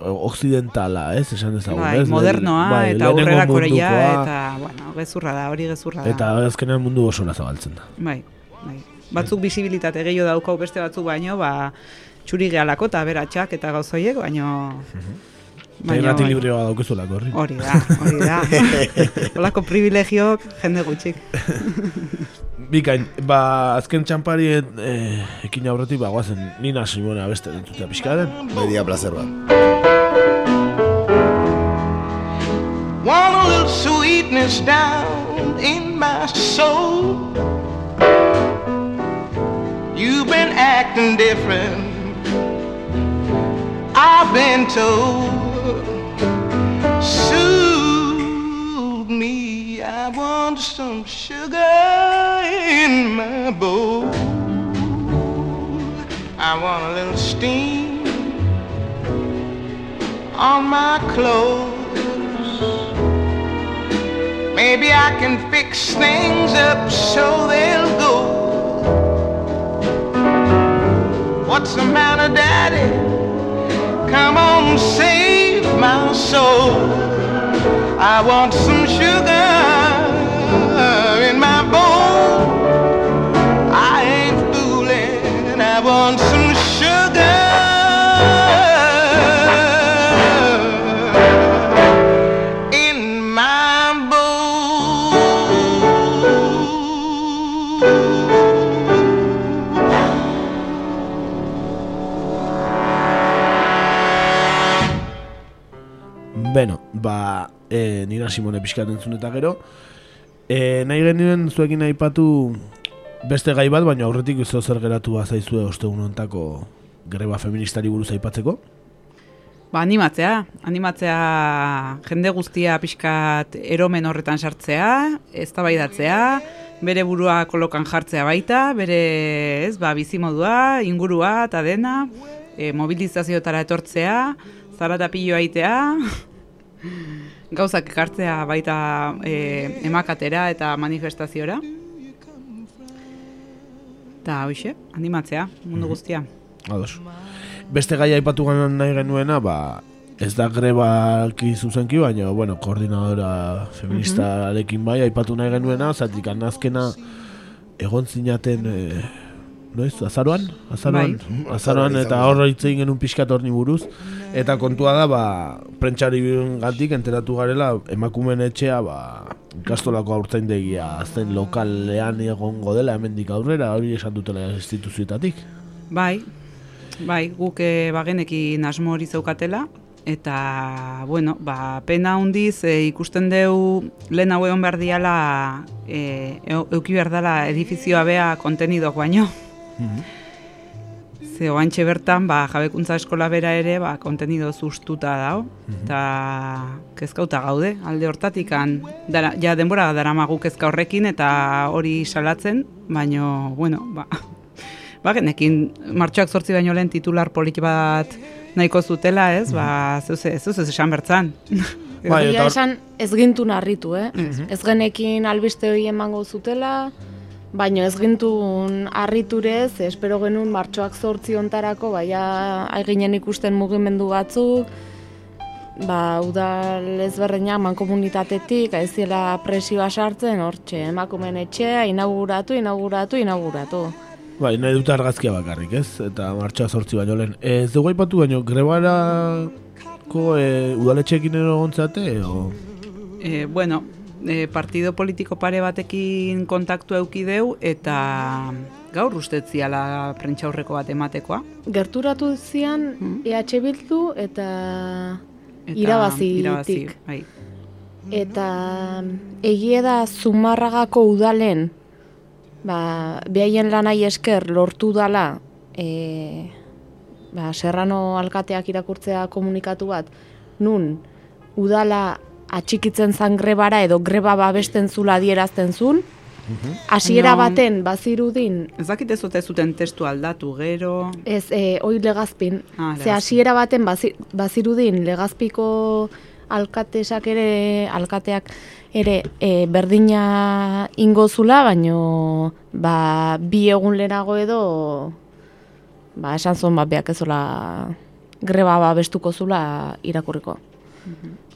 occidentala, ez, esan dezagun, Bai, ez? modernoa Bai, eta aurrera korea eta, bueno, gezurra da, hori gezurra da. Eta azkenean mundu osora zabaltzen da. Bai, bai. Batzuk bizibilitate gehiago daukau beste batzuk baino, ba, txuri gehalako eta beratxak eta gauzoiek, baino... Eta irrati libreoa daukezulako, horri. Hori da, hori da. Olako privilegiok jende gutxik. Bikain, ba, azken txampari e, ekin aurretik, ba, guazen, Nina Simona beste entzutea pixkaren. Media placer bat. Want a little sweetness down in my soul. You've been acting different. I've been told. Soothe me. I want some sugar in my bowl. I want a little steam on my clothes. Maybe I can fix things up so they'll go. What's the matter, Daddy? Come on, save my soul. I want some sugar ba, e, Nina Simone pixkat entzun eta gero. E, nahi genuen zuekin aipatu beste gai bat, baina aurretik uste zer geratu zaizue ostegun hontako greba feministari buruz aipatzeko. Ba, animatzea, animatzea jende guztia pixkat eromen horretan sartzea, eztabaidatzea, bere burua kolokan jartzea baita, bere ez, ba, bizimodua, ingurua eta dena, e, mobilizazioetara etortzea, zarata pilo aitea, gauzak ekartzea baita e, emakatera eta manifestaziora. Eta hoxe, animatzea, mundu guztia. Ados. Beste gaia aipatu gana nahi genuena, ba, Ez da grebaki zuzenki, baina, bueno, koordinadora feministarekin bai, aipatu nahi genuena, zatik anazkena egon zinaten, e, noiz, azaroan? Azaroan, Bai. azaroan eta horra hitz egin genuen pixkat horni buruz. Eta kontua da, ba, prentxari gatik enteratu garela, emakumen etxea, ba, ikastolako aurtzaindegia zen lokalean egongo dela hemendik aurrera, hori esan dutela instituzioetatik. Bai, bai, guk e, bagenekin asmo hori zeukatela, eta, bueno, ba, pena hundiz e, ikusten deu lehen hau egon behar diala, e, eu- euki behar dela edifizioa bea kontenidok baino. Ze oantxe bertan, ba, jabekuntza eskola bera ere, ba, kontenido sustuta dao, eta kezkauta gaude, alde hortatikan, dara, ja denbora daramagu kezka horrekin, eta hori salatzen, baino, bueno, ba, ba, genekin, martxoak zortzi baino lehen titular polit bat nahiko zutela, ez, ba, zeuz, zeuz ez esan bertzan. Bai, eta esan ez gintun harritu, eh? Ez genekin albiste hori emango zutela, baino ez gintun harriturez, espero genuen martxoak zortzi ontarako, baina aiginen ikusten mugimendu batzuk, ba, udal ezberdinak mankomunitatetik, aiziela presioa sartzen, hortxe, emakumen etxea, inauguratu, inauguratu, inauguratu. Bai, nahi dute argazkia bakarrik, ez? Eta martxa sortzi baino lehen. Ez dugu aipatu baino, grebarako e, udaletxeekin egon zate, o... E, bueno, e, partido politiko pare batekin kontaktu euki deu eta gaur ustetziala prentxaurreko bat ematekoa. Gerturatu zian EH Bildu eta, Eta irabazitik. irabazi, bai. Eta egie da Zumarragako udalen, ba, behaien lanai esker lortu dala, e, ba, Serrano alkateak irakurtzea komunikatu bat, nun udala atxikitzen zan grebara edo greba babesten zula adierazten zun, hasiera Baina- baten bazirudin Ez dakit ez zuten testu aldatu gero. Ez, e, oi legazpin. Ah, Ze legazpin. hasiera baten bazi, bazirudin legazpiko alkatesak ere, alkateak ere e, berdina ingo zula, baino ba, bi egun lehenago edo ba, esan zuen bat beak ezola greba babestuko zula irakurriko.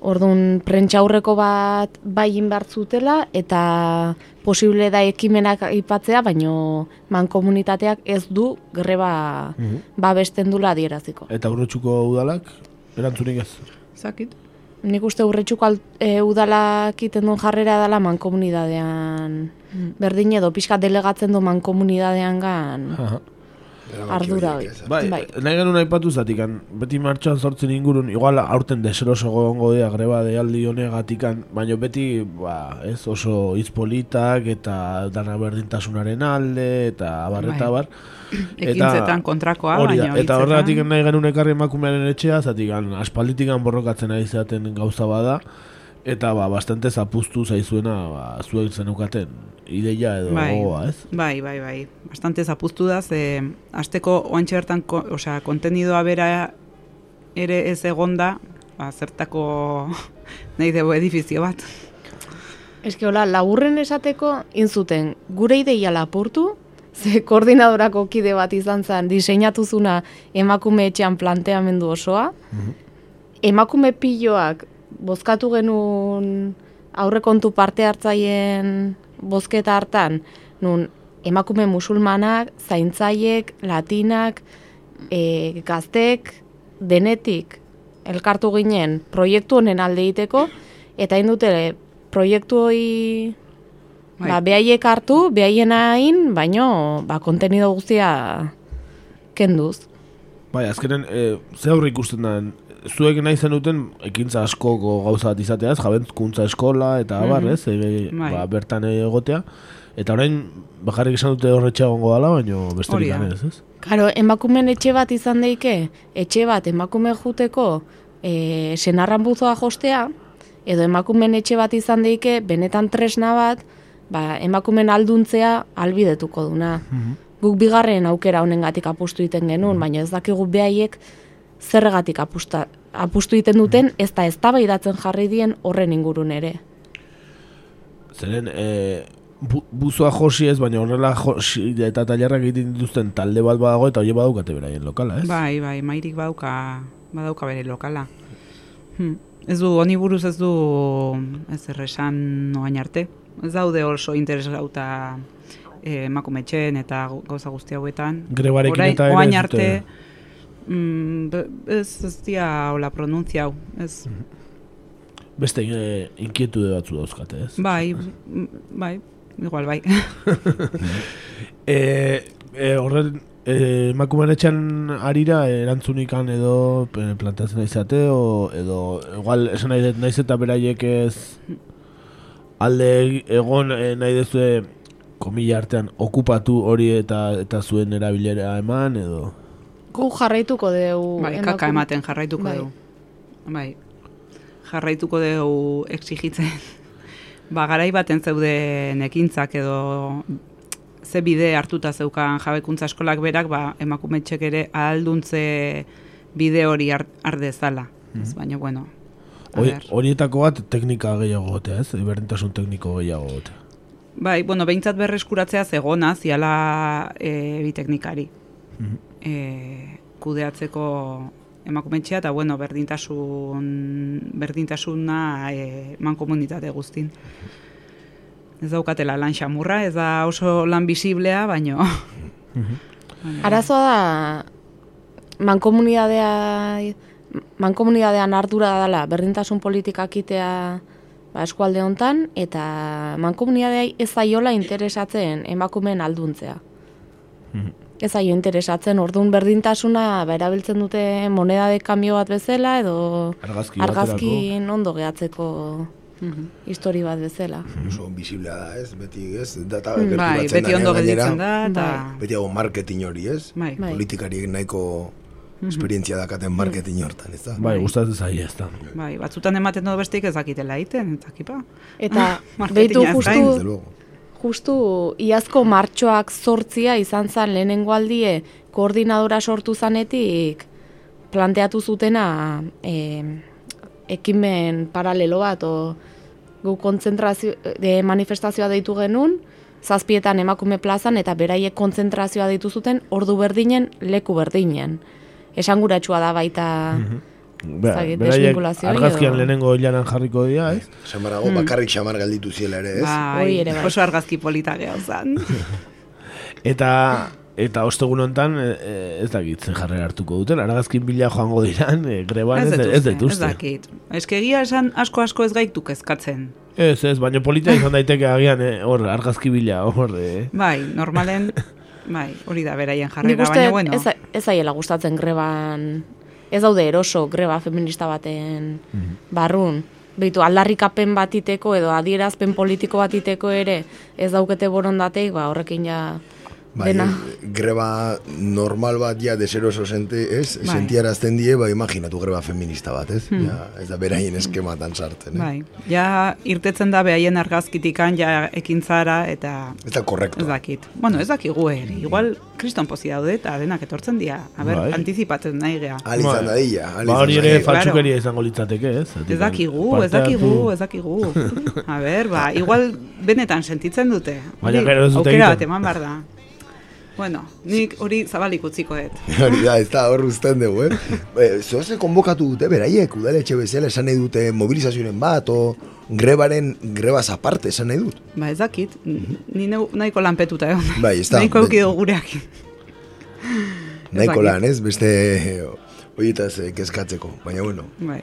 Orduan prentxaurreko bat bain behar zutela eta posible da ekimenak aipatzea, baino mankomunitateak ez du greba Mhm. babesten dula adieraziko. Eta urretxuko udalak, erantzunik ez. Zakit. Nik uste urretxuko al- e, udalak iten duen jarrera dela mankomunidadean. Berdin edo pixka delegatzen du mankomunidadean gan Aha. Ardura hori. Bai, nahi genuen aipatu zatikan, beti martxan sortzen ingurun, igual aurten deseroso gongo dea greba dealdi honegatikan, baina beti, ba, ez, oso izpolitak eta dana berdintasunaren alde, eta abar eta Bai. abar. Ekintzetan kontrakoa, hori da, baina Eta horregatik nahi genuen ekarri emakumearen etxea, zatikan, aspalditikan borrokatzen ari zaten gauza bada, eta ba, bastante zapuztu zaizuena, ba, zuek zenukaten ideia edo Bai, gogoa, ez? bai, bai, bai. Bastante zapuztu da, ze azteko oantxe bertan, ko, osea, kontenidoa bera ere ez egonda, ba, zertako nahi dugu edifizio bat. Eske hola, laburren esateko inzuten gure ideia lapurtu, ze koordinadorako kide bat izan zen diseinatuzuna emakume etxean planteamendu osoa, emakume piloak bozkatu genuen aurrekontu parte hartzaien bozketa hartan, nun emakume musulmanak, zaintzaiek, latinak, e, gaztek, denetik elkartu ginen proiektu honen alde egiteko, eta hain dute proiektu hori Bai. ba, behaiek hartu, behaien hain, baino ba, kontenido guztia kenduz. Bai, azkenen, e, ze aurre ikusten da, zuek nahi zenuten ekintza askoko gauza bat izateaz, jabentkuntza eskola eta abar, Mhm. ez, e, ba, bertan egotea, eta orain bakarrik esan dute horretxe egongo dala, baina besterik Hori da. ez, ez? Karo, emakumen etxe bat izan daike, etxe bat emakume juteko e, senarran buzoa jostea, edo emakumen etxe bat izan daike, benetan tresna bat, ba, emakumen alduntzea albidetuko duna. Guk bigarren aukera honengatik apustu egiten genuen, baina ez dakigu behaiek zerregatik apusta, apustu egiten duten, ez da eztabaidatzen jarri dien horren ingurun ere. Zeren, e, bu, buzoa josi ez, baina horrela josi eta tailarrak egiten dituzten talde bat badago eta hori badaukate beraien lokala, ez? Bai, bai, mairik badauka, badauka bere lokala. Hmm. Ez du, honi buruz ez du ez erresan noain arte. Ez daude oso interesauta eh, emakumetxeen eta gauza guzti hauetan. Grebarekin Orain- eta ere oain ez arte, dute- mm, ez, ez dia hola pronuntzia hau. Ez, Beste e, inkietude batzu dauzkate, ez? bai, mm, bai, igual bai. e, e, horren, e, emakumeen etxean arira erantzunikan edo planteatzen izate, o, edo igual esan nahi dut naiz eta beraiek ez alde egon e, nahi dezue komila artean okupatu hori eta eta zuen erabilera eman edo Gu jarraituko dugu. Bai, emakume- kaka ematen jarraituko Bai. dugu. Bai. Jarraituko dugu exigitzen. ba, garai baten zeuden ekintzak edo ze bide hartuta zeukan jabekuntza eskolak berak, ba, emakumetxek ere ahalduntze bide hori har, har dezala. Ez, Mhm. baina, bueno, a hori, horietako bat teknika gehiago gotea, ez? Berdintasun tekniko gehiago gotea. Bai, bueno, behintzat berreskuratzea zegona, ziala e, bi teknikari. Mhm. E, kudeatzeko emakumetxea, eta bueno, berdintasun, berdintasuna e, man komunitate guztin. Ez daukatela lan xamurra, ez da oso lan bisiblea, baino... Arazoa da mankomunidadea mankomunidadean ardura dela berdintasun politikak itea ba, eskualde hontan eta mankomunidadeai ez zaiola interesatzen emakumeen alduntzea. Ez zaio interesatzen, orduan berdintasuna ba, erabiltzen dute moneda de cambio bat bezala edo Argazki argazkin ondo gehatzeko histori bat bezala. Oso visiblea da, ez? Beti, ez? Data Mm. Bai, beti ondo gelditzen da, eta- Bai. Beti hau marketing hori, ez? Bai. Bai. Politikariek nahiko esperientzia dakaten marketing hortan, ez da? Bai, gustatzen zaie, ez da. Bai, batzutan ematen dut bestik ez dakitela egiten, ez dakipa. Eta Marketingaz behitu gain. justu, justu iazko martxoak sortzia izan zen lehenengo aldie koordinadora sortu zanetik planteatu zutena e, ekimen paralelo bat o gu kontzentrazio de manifestazioa deitu genuen zazpietan emakume plazan eta beraiek kontzentrazioa deitu zuten ordu berdinen leku berdinen. Esanguratsua da baita Ba, Zagit, beraiek argazkian lehenengo hilaran jarriko dira, ez? Samarago, Hmm. bakarrik samar galditu ziela ere, ez? Bai, ere bai. oso argazki polita geho zan. Eta eta ostegun hontan e, e, ez dakit ze jarrera hartuko duten, argazkin bila joango diran, e, greban ez, ez, ez Ez dakit. Ez que egia esan asko asko ez gaitu kezkatzen. Ez, ez, baina polita izan daiteke agian, eh, hor, argazki bila, hor, eh. Bai, normalen, bai, hori da beraien jarrera, baina bueno. ez, ez aiela gustatzen greban, ez daude eroso greba feminista baten barrun. Beitu, aldarrikapen bat iteko edo adierazpen politiko bat iteko ere ez daukete borondateik, ba, horrekin ja Bai, dena. greba normal bat ja deseroso sente, ez? Bai. Sentiarazten die, ba, imaginatu greba feminista bat, ez? Hmm. Ja, ez da beraien eskematan sartzen, eh? Bai, ja irtetzen da behaien argazkitikan ja ekintzara eta Ez da korrektu. ez dakit. Bueno, ez dakigu ere. Igual kriston pozi daude eta denak etortzen dira. A ber, Bai. antizipatzen nahi gea. Ahal izan dadila, ahal Ba, hori ere dadila. faltsukeria izango litzateke, ez? Ez dakigu, ez dakigu, ez dakigu. A ber, ba, igual benetan sentitzen dute. Baina gero ez dute Aukera bat eman behar da. Bueno, nik hori zabalik utziko dut. Hori da, ez da, hor uzten dugu, eh? E, Zoaze konbokatu dute, beraiek, udaletxe bezala esan nahi dute mobilizazioen bat, o grebaren, grebaz aparte esan nahi dut. Ba, ez dakit, ni neu, nahiko lanpetuta egon. Bai, ez da. Nahiko eukido gureak. Nahiko lan, ez? Beste horietaz eh, kezkatzeko, baina bueno. Bai.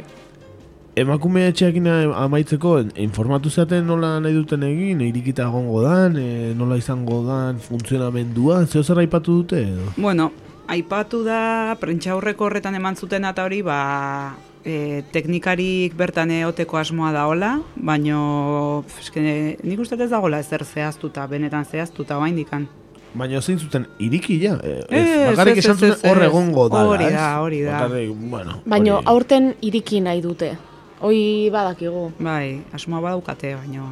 Emakume etxeakin amaitzeko, informatu zaten nola nahi duten egin, irikita egongo dan, e, nola izango dan funtzionamendua, zeo zer aipatu dute edo? Bueno, aipatu da, prentxaurreko horretan eman zuten eta hori, ba, e, teknikarik bertan eoteko asmoa da hola, baino, eske, nik uste ez dagoela ezer zehaztuta, benetan zehaztuta oain dikan. Baina zein zuten iriki ja, ez, Ez, bakarrik esan zuten ez, hor ez. egongo dala, Hori da, hori da. Bakarrik, bueno, Baina aurten iriki nahi dute. Hoi badakigu. Bai, asmoa badaukate, baino,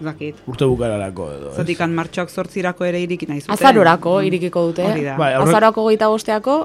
ez dakit. urte bukararako edo, ez? Zatikan martxoak zortzirako ere iriki nahi zuten. Azarorako irikiko dute. Hori da. Bai, aurre- Azarorako goita bosteako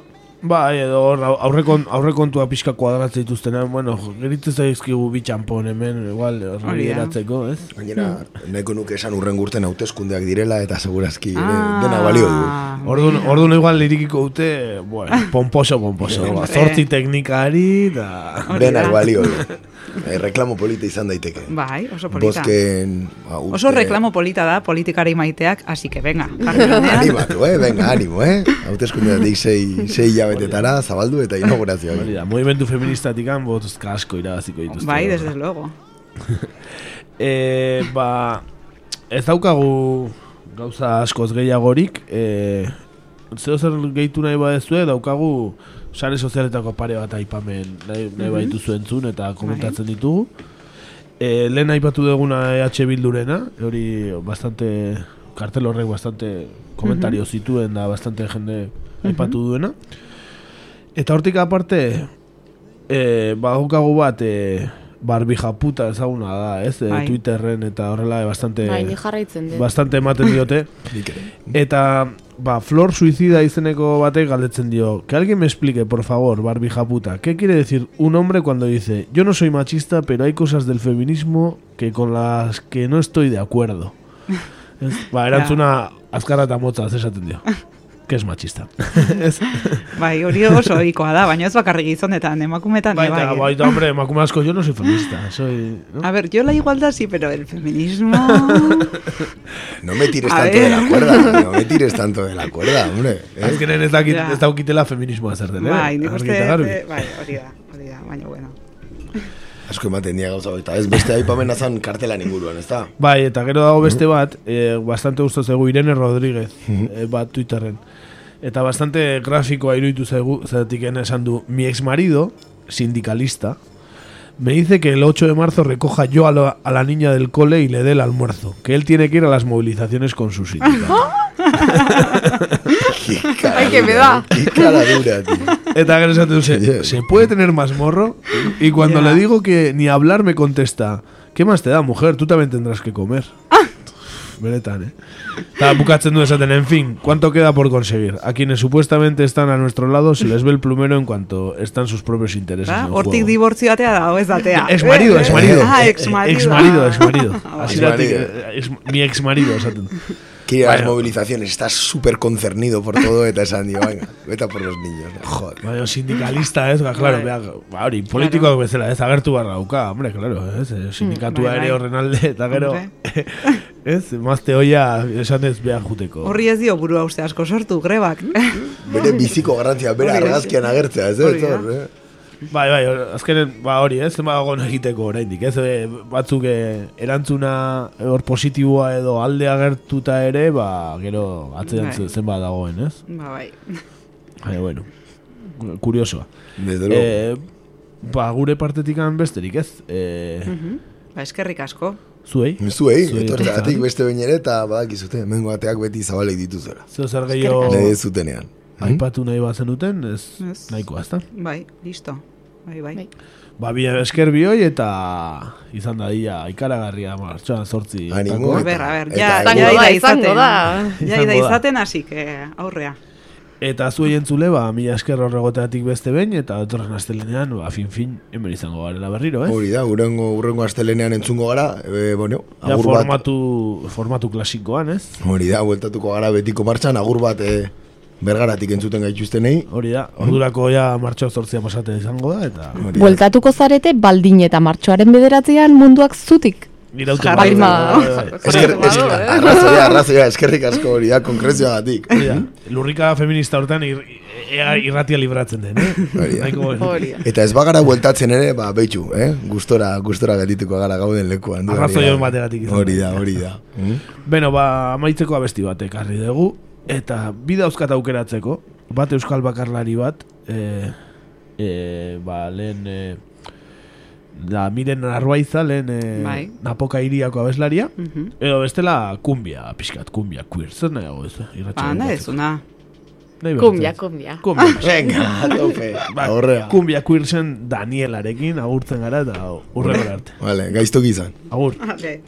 Bai, edo hor aurrekon, aurrekontua pixka kuadratzen dituztena, bueno, geritzen zaizkigu bi txampon hemen, igual, horri eratzeko, ez? Gainera, nahiko nuke esan urren gurten hauteskundeak direla eta segurazki Ah. dena balio du. Orduan, orduan igual lirikiko dute, bueno, pomposo, pomposo. ba, zortzi teknikari, da... Denak balio du. Eh, reklamo polita izan daiteke. Bai, oso polita. Bozken... ba, Oso reklamo polita da, politikari maiteak, así que venga. Animatu, eh? Venga, animo, eh? Hauteskundeatik sei, sei hilabetetara zabaldu eta inaugurazioa. Hori da, movimentu feministatik botuzka asko irabaziko dituzte. Bai, desde luego. e, ba, ez daukagu gauza askoz gehiagorik, e, zeo zer gehitu nahi badezue, daukagu sare sozialetako pare bat aipamen nahi, nahi Mhm. baituzu entzun eta komentatzen ditugu. E, lehen aipatu duguna EH Bildurena, hori bastante, kartel horrek bastante komentario Mhm. zituen da bastante jende aipatu duena. Eta hortik aparte, e, badaukagu bat, e, Barbie japuta ezaguna da, ez? E, Bai. Twitterren eta horrela bastante Bai, jarraitzen dut. bastante ematen diote. eta ba, Flor Suicida izeneko batek galdetzen dio, que alguien me explique, por favor, Barbie japuta, ¿qué quiere decir un hombre cuando dice, yo no soy machista, pero hay cosas del feminismo que con las que no estoy de acuerdo? Ba, erantzuna azkarra eta motza esaten dio. Que es machista. Ez? Bai, hori oso ohikoa da, baina ez bakarrik gizonetan, emakumetan bai, Baita, bai. baita, hombre, emakume asko, yo no soy feminista, soy... ¿no? A ver, yo la igualdad sí, pero el feminismo... No me tires A tanto ver. de la cuerda, no me tires tanto de la cuerda, hombre. eh? Azkenen ez dakit, Ja. ez daukitela feminismoa zer den, eh? Bai, nik Argi uste, eta garbi. eh, bai, hori da, hori da, baina bueno. Asko ematen dira gauza baita, ez beste aipamena zan kartelan inguruan, ez da? Bai, eta gero dago beste bat, eh, bastante gustu zaigu Irene Rodríguez, eh, bat Twitterren. Eta bastante grafikoa iruditu zaigu, zeratik esan du, mi ex marido, sindicalista, me dice que el 8 de marzo recoja yo a, la- a la niña del cole y le dé el almuerzo, que él tiene que ir a las movilizaciones con su sindicato. Ay, que me da. Qué cara dura, tío. Eta gero esaten du, se, ¿se puede tener más morro? Y cuando le digo que ni hablar me contesta, ¿qué más te da, mujer? Tú también tendrás que comer. Benetan, eh? Eta bukatzen du esaten, en fin, ¿cuánto queda por conseguir? A quienes supuestamente están a nuestro lado se les ve el plumero en cuanto están sus propios intereses Ba, en hortik juego. dibortzio atea da, ex datea. Ex marido, ex marido. Ah, ex marido. Ex marido, ex marido. Así eh, ex- mi ex marido, esaten. Quiere a las Bueno. movilizaciones, está súper concernido por todo eta esan dio, venga, vete por los niños. Joder. Baina sindicalista ez, ba, claro, bea, ba, hori, politikoak bezala, ez, agertu barra dauka, hombre, claro, ez, sindikatua ere horren alde, eta gero, ez, mazte hoia esan ez behar juteko. Horri ez dio burua uste asko sortu, grebak. Bere biziko garrantzia, bere argazkian agertzea, ez? Ez eh? Bai, bai, azkenen, ba hori, ez, zenbat dagoen egiteko oraindik, ez, e, batzuk e, erantzuna hor positiboa edo alde agertuta ere, ba, gero atzean Bai. bai. zenbat dagoen, ez? Ba, bai. Baina, bueno, kuriosoa. Desde luego. Eh, ba, gure partetik besterik, ez? Eh, Mhm. Ba, eskerrik asko. Zuei? Zuei, Zuei beste behin ere eta badakizute, mengo ateak beti zabalek dituzera. Zeo zer gehiago Nahi zutenean. aipatu nahi bat zenuten, ez Ez. nahikoa, ezta? Bai, listo. Bai, bai. Ba, bi esker bioi eta izan da ia ikaragarria martxoan sortzi. Animo. A ber, a ber, Eta ja, ja ida izango izaten. da. Ja Izango ida da. izaten, así que aurrea. Eta zuei entzule, ba, mila esker horregoteatik beste behin, eta datorren astelenean, ba, fin-fin, hemen izango garela berriro, eh? Hori da, urrengo, urrengo astelenean entzungo gara, e, bueno, Ja, agur bat, formatu, formatu klasikoan, ez? hori da, bueltatuko gara betiko martxan, agur bat e, bergaratik entzuten gaituztenei. Hori da, ordurako ja martxoak zortzia pasate izango da, eta... Bueltatuko zarete baldin eta martxoaren bederatzian munduak zutik. Irauten arrazoia, arrazoia, eskerrik asko hori da, konkrezioagatik. Hori da, lurrika feminista hortan ir, ea irratia libratzen den, eh? Hori. Eta ez bagara bueltatzen ere, ba, betxu, eh? Gustora, gustora gatituko gara gauden lekuan. dudarik Arrazoi gabe. on bategatik izan Hori da. hori da. Beno, ba, amaitzeko abesti bat ekarri dugu, eta bi dauzkat aukeratzeko, bat euskal bakarlari bat, e, e, ba, lehen, e, da, miren arbaiza, lehen e, Bai. napoka iriako abeslaria, Mhm. edo bestela kumbia, pixkat, kumbia, queer, zer nahiago ez, irratxa Ba, nahi ezuna. Kumbia, kumbia. Kumbia. Venga, tope, Ba, aurrea. kumbia queer zen Danielarekin agurtzen gara eta urrego arte. Vale, gaiztok izan. Agur. Vale.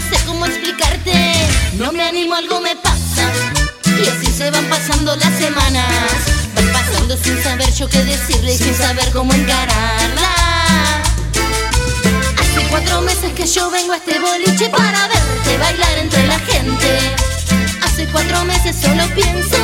no sé cómo explicarte. No me animo, algo me pasa. Y así se van pasando las semanas. Van pasando sin saber yo qué decirle y sin saber cómo encararla. Hace cuatro meses que yo vengo a este boliche para verte bailar entre la gente. Hace cuatro meses solo pienso.